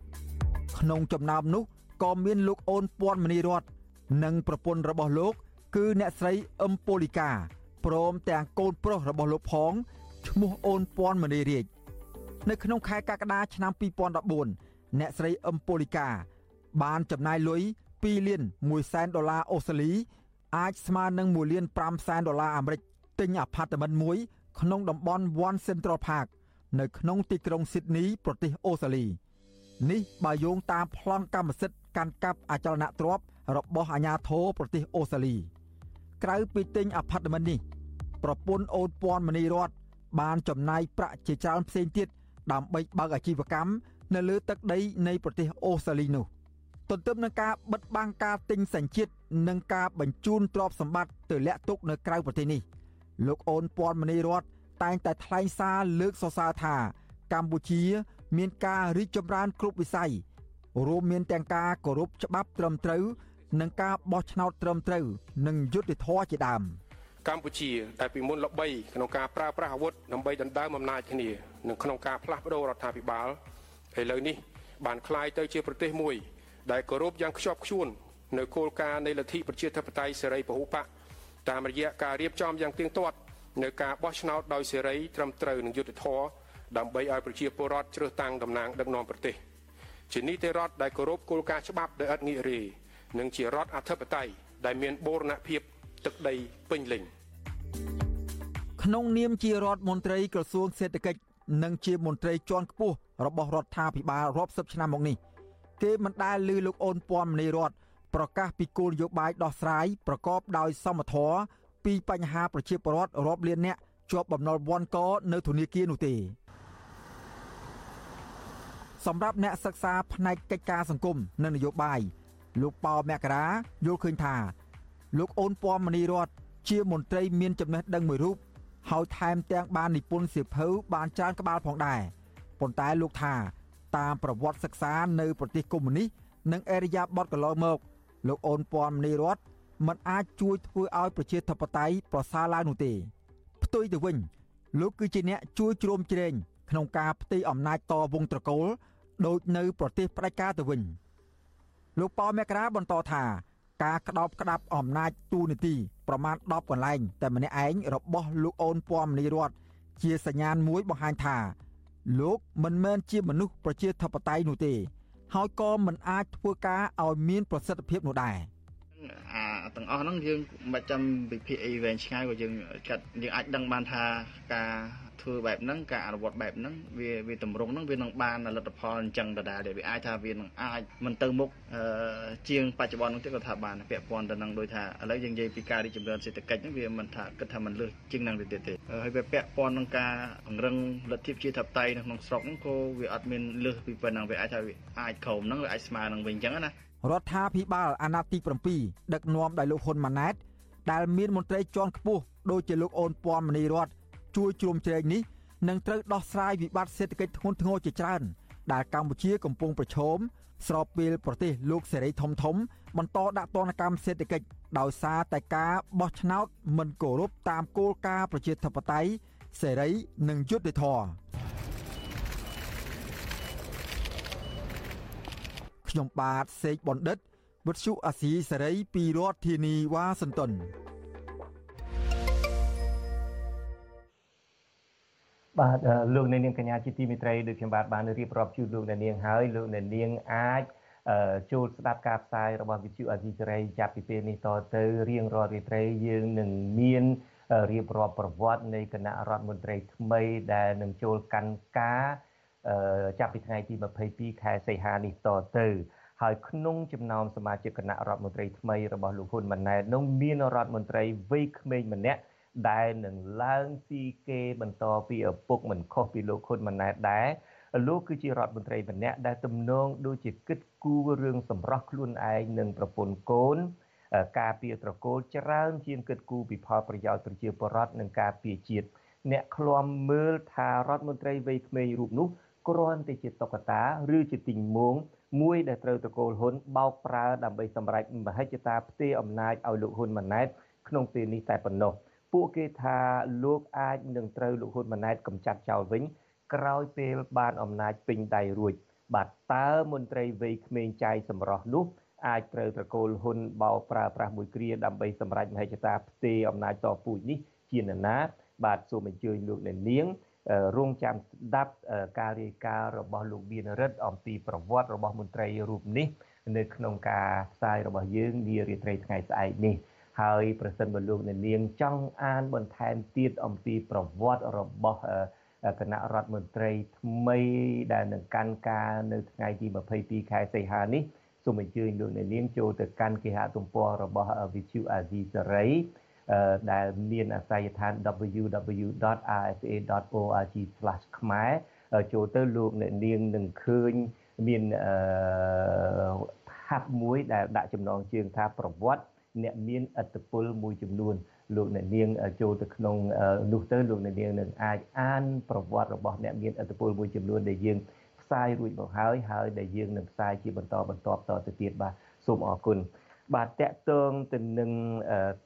ក្នុងចំណោមនោះក៏មានលោកអូនពាន់មនីរតនិងប្រពន្ធរបស់លោក គឺអ្នកស្រីអឹមប៉ូលីកាព្រមទាំងកូនប្រុសរបស់លោកផងឈ្មោះអូនពាន់មនីរាជ នៅក្នុងខែកក្កដាឆ្នាំ2014អ្នកស្រីអឹមប៉ូលីកាបានចំណាយលុយ2លាន1សែនដុល្លារអូស្ត្រាលី អាចស្មើនឹង1លាន5សែនដុល្លារអាមេរិកទិញអាផាតមិនមួយ ក្នុងតំបន់ One Central Park នៅក្នុងទីក្រុង Sydney ប្រទេសអូស្ត្រាលីនេះបើយោងតាមប្លង់កម្មសិទ្ធិកាន់កាប់អចលនទ្រព្យរបស់អាជ្ញាធរប្រទេសអូស្ត្រាលី ក្រៅពីទិញអាផាតមិននេះ ប្រពន្ធអូនពាន់មនីរតបានចំណាយប្រាក់ជាច្រើនផ្សេងទៀត ដើម្បីបើកអាជីវកម្មនៅលើទឹកដីនៃប្រទេសអូស្ត្រាលីនោះទន្ទឹមនឹងការបិទបាំងការទិញសញ្ជាតិនិងការបញ្ជូនទ្រព្យសម្បត្តិទៅលាក់ទុកនៅក្រៅប្រទេសនេះលោកអូនពាន់មនីរតតែងតែថ្លែងសារលើកសរសើរថាកម្ពុជា មានការរីកចម្រើនគ្រប់វិស័យរួមមានទាំងការគោរពច្បាប់ត្រឹមត្រូវនិងការបោះឆ្នោតត្រឹមត្រូវនិងយុត្តិធម៌ជាដើម កម្ពុជាដែលពីមុនល្បីក្នុងការប្រើប្រាស់អាវុធដើម្បីដណ្ដើមអំណាចគ្នានិងក្នុងការផ្លាស់ប្តូររដ្ឋាភិបាលឥឡូវនេះបានคล้ายទៅជាប្រទេសមួយដែលគោរពយ៉ាងខ្ជាប់ខ្ជួន នៅគោលការណ៍នៃលទ្ធិប្រជាធិបតេយ្យសេរីពហុបកតាមរយៈការរៀបចំយ៉ាងទៀងទាត់នៅការបោះឆ្នោតដោយសេរីត្រឹមត្រូវនិងយុត្តិធម៌ដើម្បីឲ្យប្រជាពលរដ្ឋជ្រើសតាំងតំណាងដឹកនាំប្រទេសជានីតិរដ្ឋដែលគោរពគោលការណ៍ច្បាប់ដោយឥតងាករេនិងជារដ្ឋអធិបតេយ្យដែលមានបូរណភាព ទឹកដីពេញលេញក្នុងនាមជារដ្ឋមន្ត្រីក្រសួងសេដ្ឋកិច្ចនិងជាមន្ត្រីជាន់ខ្ពស់របស់រដ្ឋាភិបាលរាប់សិបឆ្នាំមកនេះគេមិនដែលឮលោកអូនពាន់មនីរតប្រកាសពីគោលនយោបាយដោះស្រាយប្រកបដោយសមធម៌ពីបញ្ហាប្រជាពលរដ្ឋរាប់លានអ្នកជាប់បំណុលវ័នកនៅធនាគារនោះទេសម្រាប់អ្នកសិក្សាផ្នែកកិច្ចការសង្គមនិងនយោបាយលោកប៉ោមករាយល់ឃើញថា លោកអូនពាន់មនីរតជាមន្ត្រីមានចំណេះដឹងមួយរូបហើយថែមទាំងបាននិពន្ធសៀវភៅបានច្រើនក្បាលផងដែរប៉ុន្តែលោកថា តាមប្រវត្តិសិក្សានៅប្រទេសកុម្មុយនីសនិងអេរយាបតកន្លងមកលោកអូនពាន់មនីរតមិនអាចជួយធ្វើឲ្យប្រជាធិបតេយ្យប្រសើរឡើងនោះទេផ្ទុយទៅវិញ លោកគឺជាអ្នកជួយជ្រោមជ្រែងក្នុងការផ្ទេរអំណាចតវងត្រកូលដូចនៅប្រទេសផ្ដាច់ការទៅវិញលោកប៉ោមករាបន្តថា ការក្តោបក្តាប់អំណាចទូនីតិប្រមាណ10កន្លែងតែម្នាក់ឯងរបស់លោកអូនពំនីរតជាសញ្ញាណមួយបង្ហាញថាលោកមិនមែនជាមនុស្សប្រជាធិបតេយ្យនោះទេហើយក៏មិនអាចធ្វើការឲ្យមានប្រសិទ្ធភាពនោះដែរអាទាំងអស់ហ្នឹងយើងមិនចាំវិភាគអីវែងឆ្ងាយក៏យើងកាត់យើងអាចដឹងបានថាការ ធ្វើបែបហ្នឹងការអនុវត្តបែបហ្នឹងវាវាតម្រង់ហ្នឹងវានឹងបានលទ្ធផលអញ្ចឹងដដែលវាអាចថាវានឹងអាចមិនទៅមុខជាងបច្ចុប្បន្នហ្នឹងទេក៏ថាបានពាក់ព័ន្ធទៅនឹងដូចថាឥឡូវយើងនិយាយពីការរីកចម្រើនសេដ្ឋកិច្ចហ្នឹងវាមិនថាគិតថាមិនលើសជាងហ្នឹងទេទេហើយវាពាក់ព័ន្ធនឹងការពង្រឹងលទ្ធិប្រជាធិបតេយ្យនៅក្នុងស្រុកហ្នឹងក៏វាអត់មានលើសពីប៉ុណ្ណឹងវាអាចថាវាអាចក្រោមហ្នឹងវាអាចស្មើនឹងវិញអញ្ចឹងណារដ្ឋាភិបាលអាណត្តិទី7ដឹកនាំដោយលោកហ៊ុនម៉ាណែតដែលមានមន្ត្រីជាន់ខ្ពស់ដូចជាលោកអូនពាន់មនីរត ជួយជ្រោមជ្រែងនេះនឹងត្រូវដោះស្រាយវិបត្តិសេដ្ឋកិច្ចធ្ងន់ធ្ងរជាច្រើន ដែលកម្ពុជាកំពុងប្រឈមស្របពេលប្រទេសលោកសេរីធំធំ បន្តដាក់ទណ្ឌកម្មសេដ្ឋកិច្ចដោយសារតែការបោះឆ្នោតមិនគោរពតាមគោលការណ៍ប្រជាធិបតេយ្យសេរីនិងយុត្តិធម៌ខ្ញុំបាទសេកបណ្ឌិតវុទ្ធុអាស៊ីសេរីពីរដ្ឋធានីវ៉ាស៊ីនតោន បាទលោកអ្នកនាងកញ្ញាជាទីមេត្រីដូចខ្ញុំបាទបានរៀបរាប់ជូនលោកអ្នកនាងហើយលោកអ្នកនាងអាចចូលស្ដាប់ការផ្សាយរបស់វិទ្យុអាស៊ីសេរីចាប់ពីពេលនេះតទៅរៀងរាល់រាត្រីយើងនឹងមានរៀបរាប់ប្រវត្តិនៃគណៈរដ្ឋមន្ត្រីថ្មីដែលនឹងចូលកាន់ការចាប់ពីថ្ងៃទី22ខែសីហានេះតទៅហើយក្នុងចំណោមសមាជិកគណៈរដ្ឋមន្ត្រីថ្មីរបស់លោកហ៊ុនម៉ាណែតនោះមានរដ្ឋមន្ត្រីវ័យក្មេងម្នាក់ ដែលនឹងឡើងស៊ីគេបន្តពីឪពុកមិនខុសពីលោកហ៊ុនម៉ាណែតដែរលោកគឺជារដ្ឋមន្ត្រីម្នាក់ដែលទំនងដូចជាគិតគូររឿងសម្រស់ខ្លួនឯងនិងប្រពន្ធកូនការពារត្រកូលច្រើនជាងគិតគូរពីផលប្រយោជន៍ប្រជាពលរដ្ឋនិងការពារជាតិអ្នកឃ្លាំមើលថារដ្ឋមន្ត្រីវ័យក្មេងរូបនោះគ្រាន់តែជាតុក្កតាឬជាទីងមងមួយដែលត្រូវតកូលហ៊ុនបោកប្រើដើម្បីសម្រេចមហិច្ឆតាផ្ទេរអំណាចឲ្យលោកហ៊ុនម៉ាណែតក្នុងពេលនេះតែប៉ុណ្ណោះ ពួកគេថាលោកអាចនឹងត្រូវលោកហ៊ុនម៉ាណែតកម្ចាត់ចោលវិញក្រោយពេលបានអំណាចពេញដៃរួច បាទតើមន្ត្រីវ័យក្មេងចាយសម្រស់នោះអាចត្រូវត្រកូលហ៊ុនបោប្រើប្រាស់មួយគ្រាដើម្បីសម្រេចមហិច្ឆតាផ្ទេរអំណាចតពូជនេះជានរណា បាទសូមអញ្ជើញលោកអ្នកនាងរងចាំស្ដាប់ការរាយការណ៍របស់លោកបៀនរិទ្ធអំពីប្រវត្តិរបស់មន្ត្រីរូបនេះ នៅក្នុងការផ្សាយរបស់យើងនារាត្រីថ្ងៃស្អែកនេះ ហើយប្រសិនបើលោកអ្នកនាងចង់អានបន្ថែមទៀតអំពីប្រវត្តិរបស់គណៈរដ្ឋមន្ត្រីថ្មីដែលនឹងកាន់ការនៅថ្ងៃទី22ខែសីហានេះសូមអញ្ជើញលោកអ្នកនាងចូលទៅកាន់គេហទំព័ររបស់ Vichu Azizi Saray ដែលមានអាស័យដ្ឋាន www.rfa.org/ ខ្មែរចូលទៅលោកអ្នកនាងនឹងឃើញមានហាត់មួយដែលដាក់ចំណងជើងថាប្រវត្តិ អ្នកមានអត្តពលមួយចំនួនលោកអ្នកនាងចូលទៅក្នុងនោះទៅលោកអ្នកនាងនឹងអាចអានប្រវត្តិរបស់អ្នកមានអត្តពលមួយចំនួនដែលយើងផ្សាយរួចមកហើយហើយដែលយើងនឹងផ្សាយជាបន្តបន្តតទៅទៀតបាទសូមអរគុណបាទតកតងទៅនឹង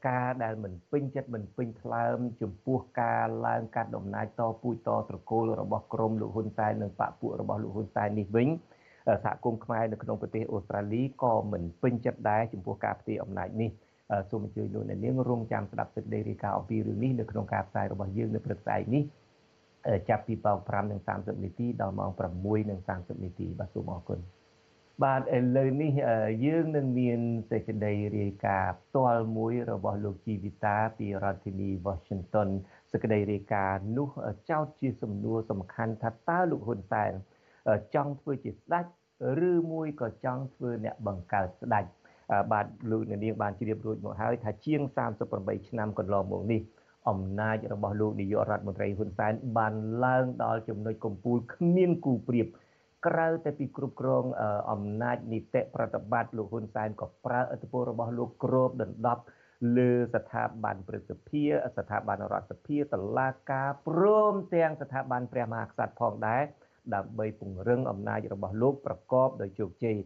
ការដែលមិនពេញចិត្តមិនពេញថ្លើមចំពោះការឡើងកាត់ដំណើរតពូជតត្រកូលរបស់ក្រមលោកហ៊ុនសែននិងបពពួករបស់លោកហ៊ុនសែននេះវិញ សហគមន៍ខ្មែរនៅក្នុងប្រទេសអូស្ត្រាលីក៏មិនពេញចិត្តដែរចំពោះការផ្ទេរអំណាចនេះសូមអញ្ជើញលោកអ្នកនាងរងចាំស្ដាប់សេចក្តីរាយការណ៍អំពីរឿងនេះនៅក្នុងការផ្សាយរបស់យើងនៅព្រឹកស្អែកនេះចាប់ពីម៉ោង5:30នាទីដល់ម៉ោង6:30នាទីបាទសូមអរគុណបាទឥឡូវនេះយើងនឹងមានសេចក្តីរាយការណ៍ផ្ទាល់មួយរបស់លោកជីវិតាពីរដ្ឋធានី Washington សេចក្តីរាយការណ៍នោះចោទជាសំណួរសំខាន់ថាតើលោកហ៊ុនសែន ចង់ធ្វើជាស្ដេចឬមួយក៏ចង់ធ្វើអ្នកបង្កើតស្ដេចបាទលោកនាងបានជ្រាបរួចមកហើយថាជាង38ឆ្នាំកន្លងមកនេះអំណាចរបស់លោកនាយករដ្ឋមន្ត្រីហ៊ុនសែនបានឡើងដល់ចំណុចកំពូលគ្មានគូប្រៀបក្រៅតែពីគ្រប់គ្រងអំណាចនីតិប្រតិបត្តិលោកហ៊ុនសែនក៏ប្រើឥទ្ធិពលរបស់លោកគ្របដណ្ដប់លើស្ថាប័នព្រឹទ្ធសភាស្ថាប័នរដ្ឋសភាតុលាការព្រមទាំងស្ថាប័នព្រះមហាក្សត្រផងដែរ ដើម្បីពង្រឹងអំណាចរបស់លោកប្រកបដោយជោគជ័យ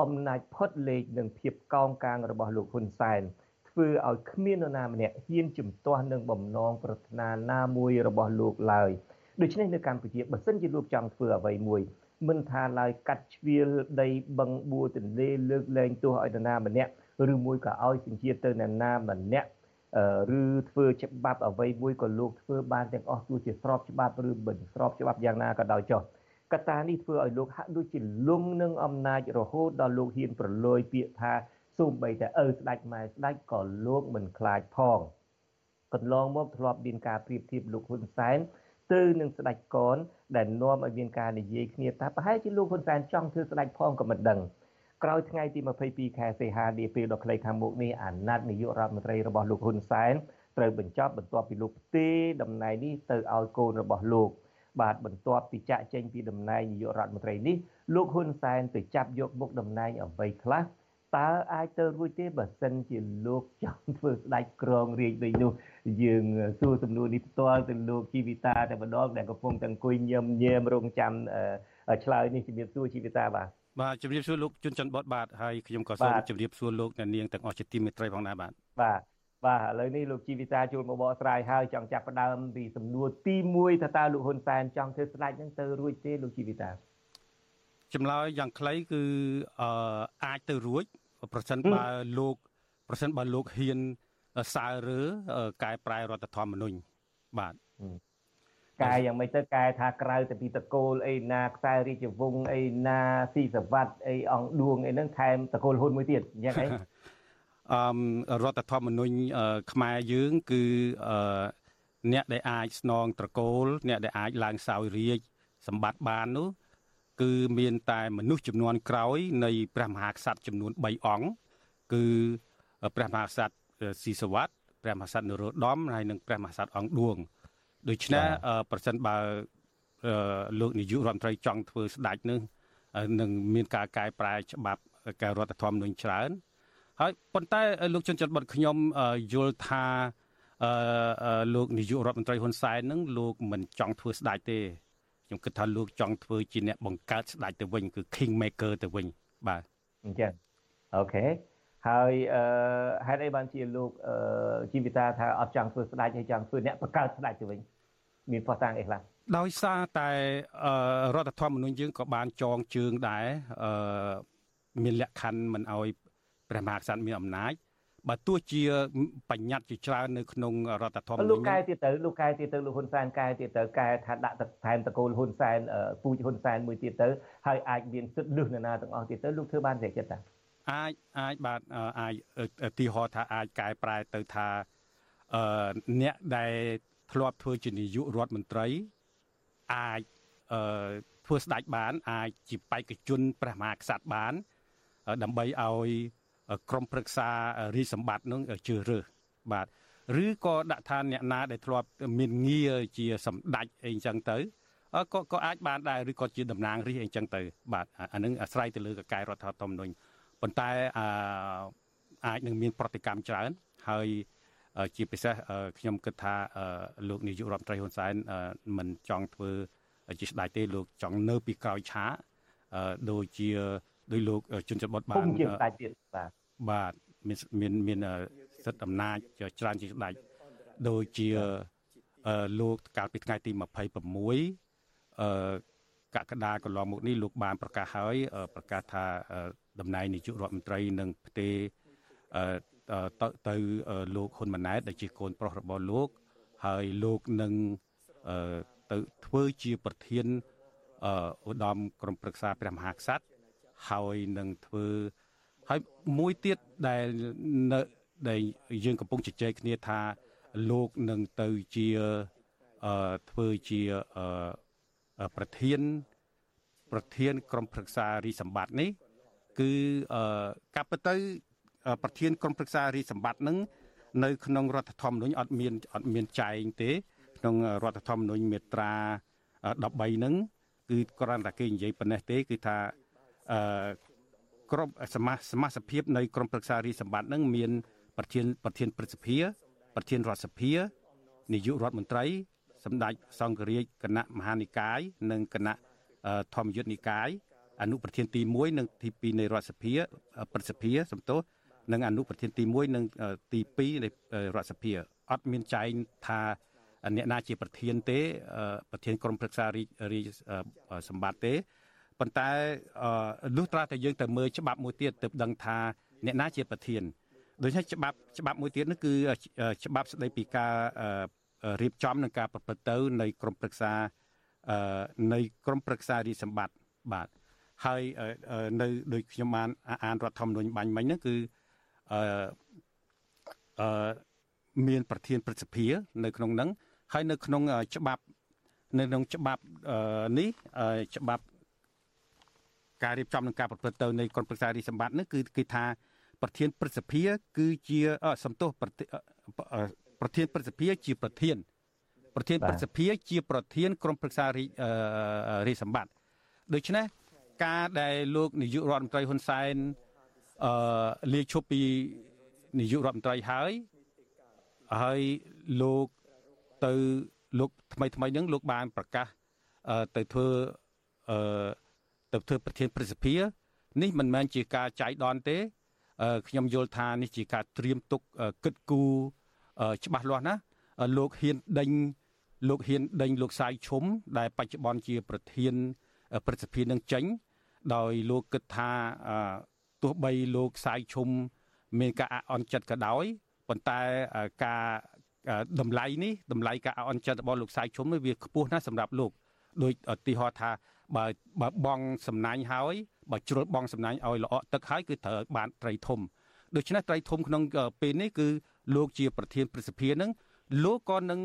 អំណាចផុតលេខនិងភាពកោងកាងរបស់លោកហ៊ុនសែនធ្វើឲ្យគ្មាននរណាម្នាក់ហ៊ានជំទាស់នឹងបំណងប្រាថ្នាណាមួយរបស់លោកឡើយដូច្នេះនៅកម្ពុជាបើសិនជាលោកចង់ធ្វើអ្វីមួយមិនថាឡើយកាត់ជ្រៀលដីបឹងបួរទន្លេលើកលែងទោសឲ្យនរណាម្នាក់ឬមួយក៏ឲ្យសញ្ជាតិទៅនរណាម្នាក់ឬធ្វើច្បាប់អ្វីមួយក៏លោកធ្វើបានទាំងអស់ទោះជាស្របច្បាប់ឬមិនស្របច្បាប់យ៉ាងណាក៏ដោយចុះ កត្តានេះធ្វើឲ្យលោកហាក់ដូចជាលងនឹងអំណាចរហូតដល់លោកហ៊ានប្រឡយពាក្យថាសូម្បីតែឪស្ដេចម៉ែស្ដេចក៏លោកមិនខ្លាចផងកន្លងមកធ្លាប់មានការប្រៀបធៀបលោកហ៊ុនសែនទៅនឹងស្ដេចកនដែលនាំឲ្យមានការនិយាយគ្នាថាប្រហែលជាលោកហ៊ុនសែនចង់ធ្វើស្ដេចផងក៏មិនដឹងក្រោយថ្ងៃទី22ខែសីហានាពេលដ៏ខ្លីខាងមុខនេះអាណត្តិនាយករដ្ឋមន្ត្រីរបស់លោកហ៊ុនសែនត្រូវបញ្ចប់បន្ទាប់ពីលោកផ្ទេរតំណែងនេះទៅឲ្យកូនរបស់លោក បាទបន្ទាប់ពីចាក់ចេញពីតំណែងនាយករដ្ឋមន្ត្រីនេះលោកហ៊ុនសែនទៅចាប់យកមុខតំណែងអ្វីខ្លះតើអាចទៅរួចទេបើសិនជាលោកចង់ធ្វើស្ដេចក្រងរាជដូចនោះយើងសួរសំណួរនេះផ្ទាល់ទៅលោកជីវិតាតែម្ដងដែលកំពុងតែអង្គុយញឹមញែមរងចាំឆ្លើយនេះជំរាបសួរជីវិតាបាទបាទជំរាបសួរលោកជុនច័ន្ទបតបាទហើយខ្ញុំក៏សូមជំរាបសួរលោកអ្នកនាងទាំងអស់ជាទីមេត្រីផងដែរបាទបាទ បាទឥឡូវនេះលោកជីវិតាចូលមកបកស្រាយហើយចង់ចាប់ផ្ដើមពីសំណួរទី1ថាតើលោកហ៊ុនសែនចង់ធ្វើស្ដេចហ្នឹងទៅរួចទេលោកជីវិតាចម្លើយយ៉ាងខ្លីគឺអឺអាចទៅរួចប្រសិនបើលោកប្រសិនបើលោកហ៊ានសើរើកែប្រែរដ្ឋធម្មនុញ្ញបាទកែយ៉ាងម៉េចទៅកែថាក្រៅទៅពីតកូលអីណាខ្សែរាជវង្សអីណាស៊ីសវត្តអីអង្គឌួងអីហ្នឹងថែមតកូលហ៊ុនមួយទៀតយ៉ាងអីអឺ រដ្ឋធម្មនុញ្ញខ្មែរយើងគឺអឺអ្នកដែលអាចស្នងត្រកូល អ្នកដែលអាចឡើងសោយរាជសម្បត្តិបាននោះគឺមានតែមនុស្សចំនួនក្រោយ នៃព្រះមហាក្សត្រចំនួន3អង្គគឺព្រះមហាក្សត្រស៊ីសវត្តព្រះមហាក្សត្រនរោត្តមហើយនិងព្រះមហាក្សត្រអង្គឌួងដូច្នេះប្រសិនបើលោកនាយករដ្ឋមន្ត្រីចង់ធ្វើស្ដេចនឹងនឹងមានការកែប្រែច្បាប់កែរដ្ឋធម្មនុញ្ញច្រើន ហើយប៉ុន្តែលោកជនចិត្តបត់ខ្ញុំយល់ថាលោកនាយករដ្ឋមន្ត្រីហ៊ុនសែននឹងលោកមិនចង់ធ្វើស្ដេចទេខ្ញុំគិតថាលោកចង់ធ្វើជាអ្នកបង្កើតស្ដេចទៅវិញគឺ king maker ទៅវិញបាទអញ្ចឹងអូខេហើយអឺហេតុអីបានជាលោកអឺជីវិតាថាអត់ចង់ធ្វើស្ដេចហើយចង់ធ្វើអ្នកបង្កើតស្ដេចទៅវិញមានផុសតាំងអីខ្លះដោយសារតែរដ្ឋធម្មនុញ្ញយើងក៏បានចងជើងដែរអឺមានលក្ខខណ្ឌមិនអោយ ព្រះមហាក្សត្រមានអំណាចបើទោះជាបញ្ញត្តិជាច្រើននៅក្នុងរដ្ឋធម្មនុញ្ញលោកកែទៀតទៅលោកកែទៀតទៅលោកហ៊ុនសែនកែទៀតទៅកែថាដាក់ថែមតកូលហ៊ុនសែនពូជហ៊ុនសែនមួយទៀតទៅហើយអាចមានសិទ្ធិលឹះនរណាទាំងអស់ទៀតទៅលោកធ្វើបានទេចិត្តតាអាចអាចបាទអាចទីហោថាអាចកែប្រែទៅថាអឺអ្នកដែលធ្លាប់ធ្វើជានាយករដ្ឋមន្ត្រីអាចអឺធ្វើស្ដេចបាន អាចជាបេក្ខជនព្រះមហាក្សត្របានដើម្បីឲ្យ ក្រមប្រឹក្សារាជសម្បត្តិនឹងជឿរើសបាទឬក៏ដាក់ថាអ្នកណាដែលធ្លាប់មានងារជាសម្ដេចអីចឹងទៅក៏ក៏អាចបានដែរឬក៏ជាតំណាងរាជអីចឹងទៅ បាទអានឹងអាស្រ័យទៅលើកកាយរដ្ឋធម្មនុញ្ញប៉ុន្តែអអាចនឹងមានប្រតិកម្មច្រើនហើយជាពិសេសខ្ញុំគិតថាលោកនាយករដ្ឋមន្ត្រីហ៊ុនសែនមិនចង់ធ្វើជាស្ដេចទេលោកចង់នៅពីក្រោយឆាដូចជា ដោយលោកជុនច័ន្ទបុតបានជាស្ដេចទៀតបាទបាទមានមានមានសិទ្ធិអំណាចច្រើនជាស្ដេចដូចជាលោកកាលពីថ្ងៃទី26អឺកក្កដាកន្លងមកនេះលោកបានប្រកាសហើយប្រកាសថាតំណែងនាយករដ្ឋមន្ត្រីនឹងផ្ទេរទៅទៅលោកហ៊ុនម៉ាណែតដែលជាកូនប្រុសរបស់លោក ហើយលោកនឹងទៅធ្វើជាប្រធានឧត្តមក្រុមប្រឹក្សាព្រះមហាក្សត្រ ហើយនឹងធ្វើហើយមួយទៀតដែលនៅដែលយើងកំពុងជជែកគ្នាថាលោកនឹងទៅជាធ្វើជាប្រធាន ប្រធាន ក្រុមប្រឹក្សារីសម្បត្តិនេះ គឺកាប់ទៅ ប្រធាន ក្រុមប្រឹក្សារីសម្បត្តិនឹងនៅក្នុងរដ្ឋធម្មនុញ្ញអត់មានអត់មានចែងទេ ក្នុងរដ្ឋធម្មនុញ្ញមាត្រា13ហ្នឹងគឺគ្រាន់តែគេនិយាយប៉ុណ្ណេះទេ គឺថា អឺក្រុមសមាសមាជិកភាពនៃក្រុមប្រឹក្សារីសម្បត្តិនឹងមានប្រធានប្រធានព្រឹទ្ធសភាប្រធានរដ្ឋសភានាយករដ្ឋមន្ត្រីសម្ដេចសង្ឃរាជគណៈមហានិកាយនិងគណៈធម្មយុត្តនិកាយអនុប្រធានទី1និងទី2នៃរដ្ឋសភាព្រឹទ្ធសភាសំទោសនិងអនុប្រធានទី1និងទី2នៃរដ្ឋសភាអត់មានចែងថាអ្នកណាជាប្រធានទេ ប្រធានក្រុមប្រឹក្សារាជសម្បត្តិទេ ប៉ុន្តែលុះត្រាតែយើងទៅមើលច្បាប់មួយទៀតទើបដឹងថាអ្នកណាជាប្រធានដូច្នេះច្បាប់ច្បាប់មួយទៀតនោះគឺច្បាប់ស្ដីពីការរៀបចំនិងការប្រព្រឹត្តទៅនៃក្រមប្រឹក្សានៃក្រមប្រឹក្សារាជសម្បត្តិបាទហើយនៅដោយខ្ញុំបានអានរដ្ឋធម្មនុញ្ញបាញ់មិញហ្នឹងគឺអឺអឺមានប្រធានព្រឹទ្ធសភានៅក្នុងហ្នឹងហើយនៅក្នុងច្បាប់នៅក្នុងច្បាប់នេះច្បាប់ ការរៀបចំនិងការប្រព្រឹត្តទៅនៃក្រមប្រឹក្សារាជសម្បត្តិនេះគឺគឺថាប្រធានព្រឹទ្ធសភាគឺជាសំទោសប្រធានព្រឹទ្ធសភាជាប្រធានប្រធានព្រឹទ្ធសភាជាប្រធានក្រុមប្រឹក្សារាជសម្បត្តិដូច្នេះការដែលលោកនាយករដ្ឋមន្ត្រីហ៊ុនសែនអឺលាឈប់ពីនាយករដ្ឋមន្ត្រីហើយហើយលោកទៅលោកថ្មីថ្មីហ្នឹងលោកបានប្រកាសទៅធ្វើអឺ ទៅធ្វើប្រធានព្រឹទ្ធសភានេះមិនមែនជាការចៃដន្យទេខ្ញុំយល់ថានេះជាការត្រៀមទុកគិតគូរច្បាស់លាស់ណាលោកហ៊ានដេញលោកហ៊ានដេញលោកសាយឈុំដែលបច្ចុប្បន្នជាប្រធានព្រឹទ្ធសភានឹងចេញ ដោយលោកគិតថាទោះបីលោកសាយឈុំមានការអអន់ចិត្តក៏ដោយប៉ុន្តែការតម្លៃនេះតម្លៃការអអន់ចិត្តរបស់លោកសាយឈុំនេះវាខ្ពស់ណាស់សម្រាប់លោកដោយឧទាហរណ៍ថា បើបើបងសំណាញ់ហើយបើជ្រុលបងសំណាញ់ឲ្យល្អក់ទឹកហើយគឺត្រូវបានត្រីធំដូច្នេះត្រីធំក្នុងពេលនេះគឺលោកជាប្រធានព្រឹទ្ធសភានឹងលោកក៏នឹង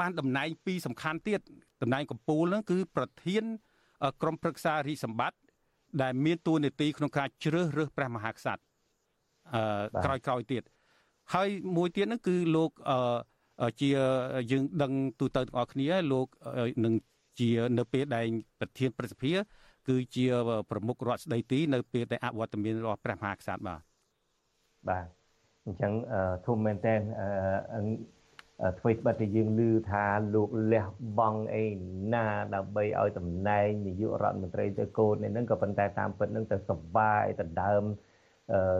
បានតំណែងពីរសំខាន់ទៀតតំណែងកម្ពុជានឹងគឺប្រធានក្រមប្រឹក្សារាជសម្បត្តិដែលមានតួនាទីក្នុងការជ្រើសរើសព្រះមហាក្សត្រអឺក្រោយក្រោយទៀតហើយមួយទៀតហ្នឹងគឺលោកអឺជាយើងដឹងទូទៅទាំងអស់គ្នាលោកនឹង ជានៅពេលដែលប្រធានប្រសិទ្ធិគឺជាប្រមុខរដ្ឋស្ដីទីនៅពេលដែលអវត្តមានរបស់ព្រះមហាក្សត្របាទបាទអញ្ចឹងធំមែនតើអ្វីបាត់ដែលយើងឮថាលោកលះបង់អីណាដើម្បីឲ្យតំណែងនាយករដ្ឋមន្ត្រីទៅកូននេះហ្នឹងក៏ប៉ុន្តែតាមពិតហ្នឹងទៅសបាយទៅដើម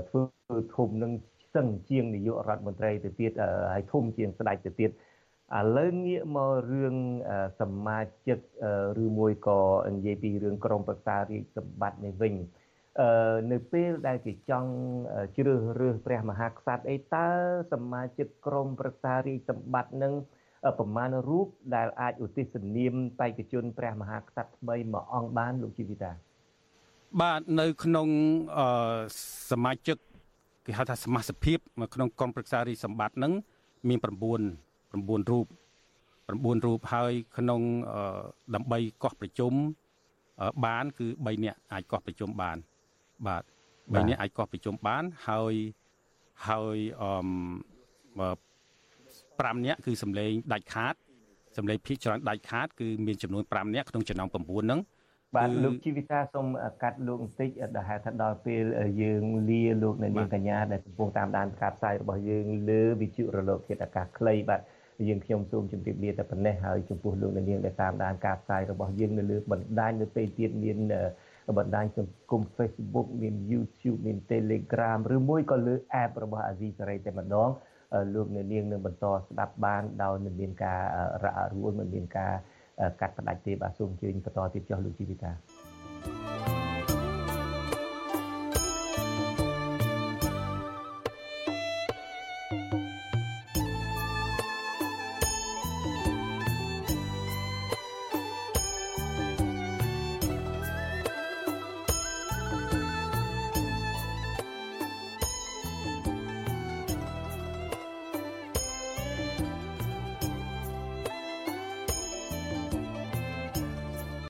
ធ្វើធំនឹងស្ទឹងជាងនាយករដ្ឋមន្ត្រីទៅទៀតហើយធំជាងស្ដេចទៅទៀត ឥឡូវងាកមករឿងសមាជិកឬមួយក៏និយាយពីរឿងក្រមប្រឹក្សារាជសម្បត្តិនេះវិញអឺនៅពេលដែលគេចង់ជ្រើសរើសព្រះមហាក្សត្រអីតើសមាជិកក្រមប្រឹក្សារាជសម្បត្តិនឹងប្រមាណរូបដែលអាចឧទ្ទិសនាមបេក្ខជនព្រះមហាក្សត្រថ្មីមួយអង្គបានលោកជីវិតាបាទនៅក្នុងអឺសមាជិកគេហៅថាសមាជិកភាពក្នុងក្រមប្រឹក្សារាជសម្បត្តិនឹងមាន9 9រូប9រូបហើយក្នុងដើម្បីកោះប្រជុំបាន គឺ3នាក់អាចកោះប្រជុំបាន បាទ3នាក់អាចកោះប្រជុំបានហើយហើយអឺ5នាក់គឺសម្លេងដាច់ខាតសម្លេងភាគច្រើនដាច់ខាតគឺមានចំនួន5នាក់ក្នុងចំណោម9ហ្នឹងបាទលោកជីវិតាសូមកាត់លោកបន្តិចដែលហេតុថាដល់ពេលយើងលាលោកនៅនាងកញ្ញាដែលកំពុងតាមដានការផ្សាយរបស់យើងលើវិទ្យុរលកធាតុអាកាសខ្លីបាទ យើងខ្ញុំសូមជម្រាបលាតែប៉ុណ្ណេះហើយចំពោះលោកនាងដែលតាមដានការផ្សាយរបស់យើងនៅលើបណ្ដាញនៅពេលទៀតមានបណ្ដាញសង្គម Facebook មាន YouTube មាន Telegram ឬមួយក៏លើ app របស់អាស៊ីសេរីតែម្ដងលោកនាងនឹងបន្តស្ដាប់បានដោយមិនមានការរអាក់រអួលមិនមានការកាត់ផ្ដាច់ទេបាទសូមអញ្ជើញបន្តទៀតចុះលោកជីវិតា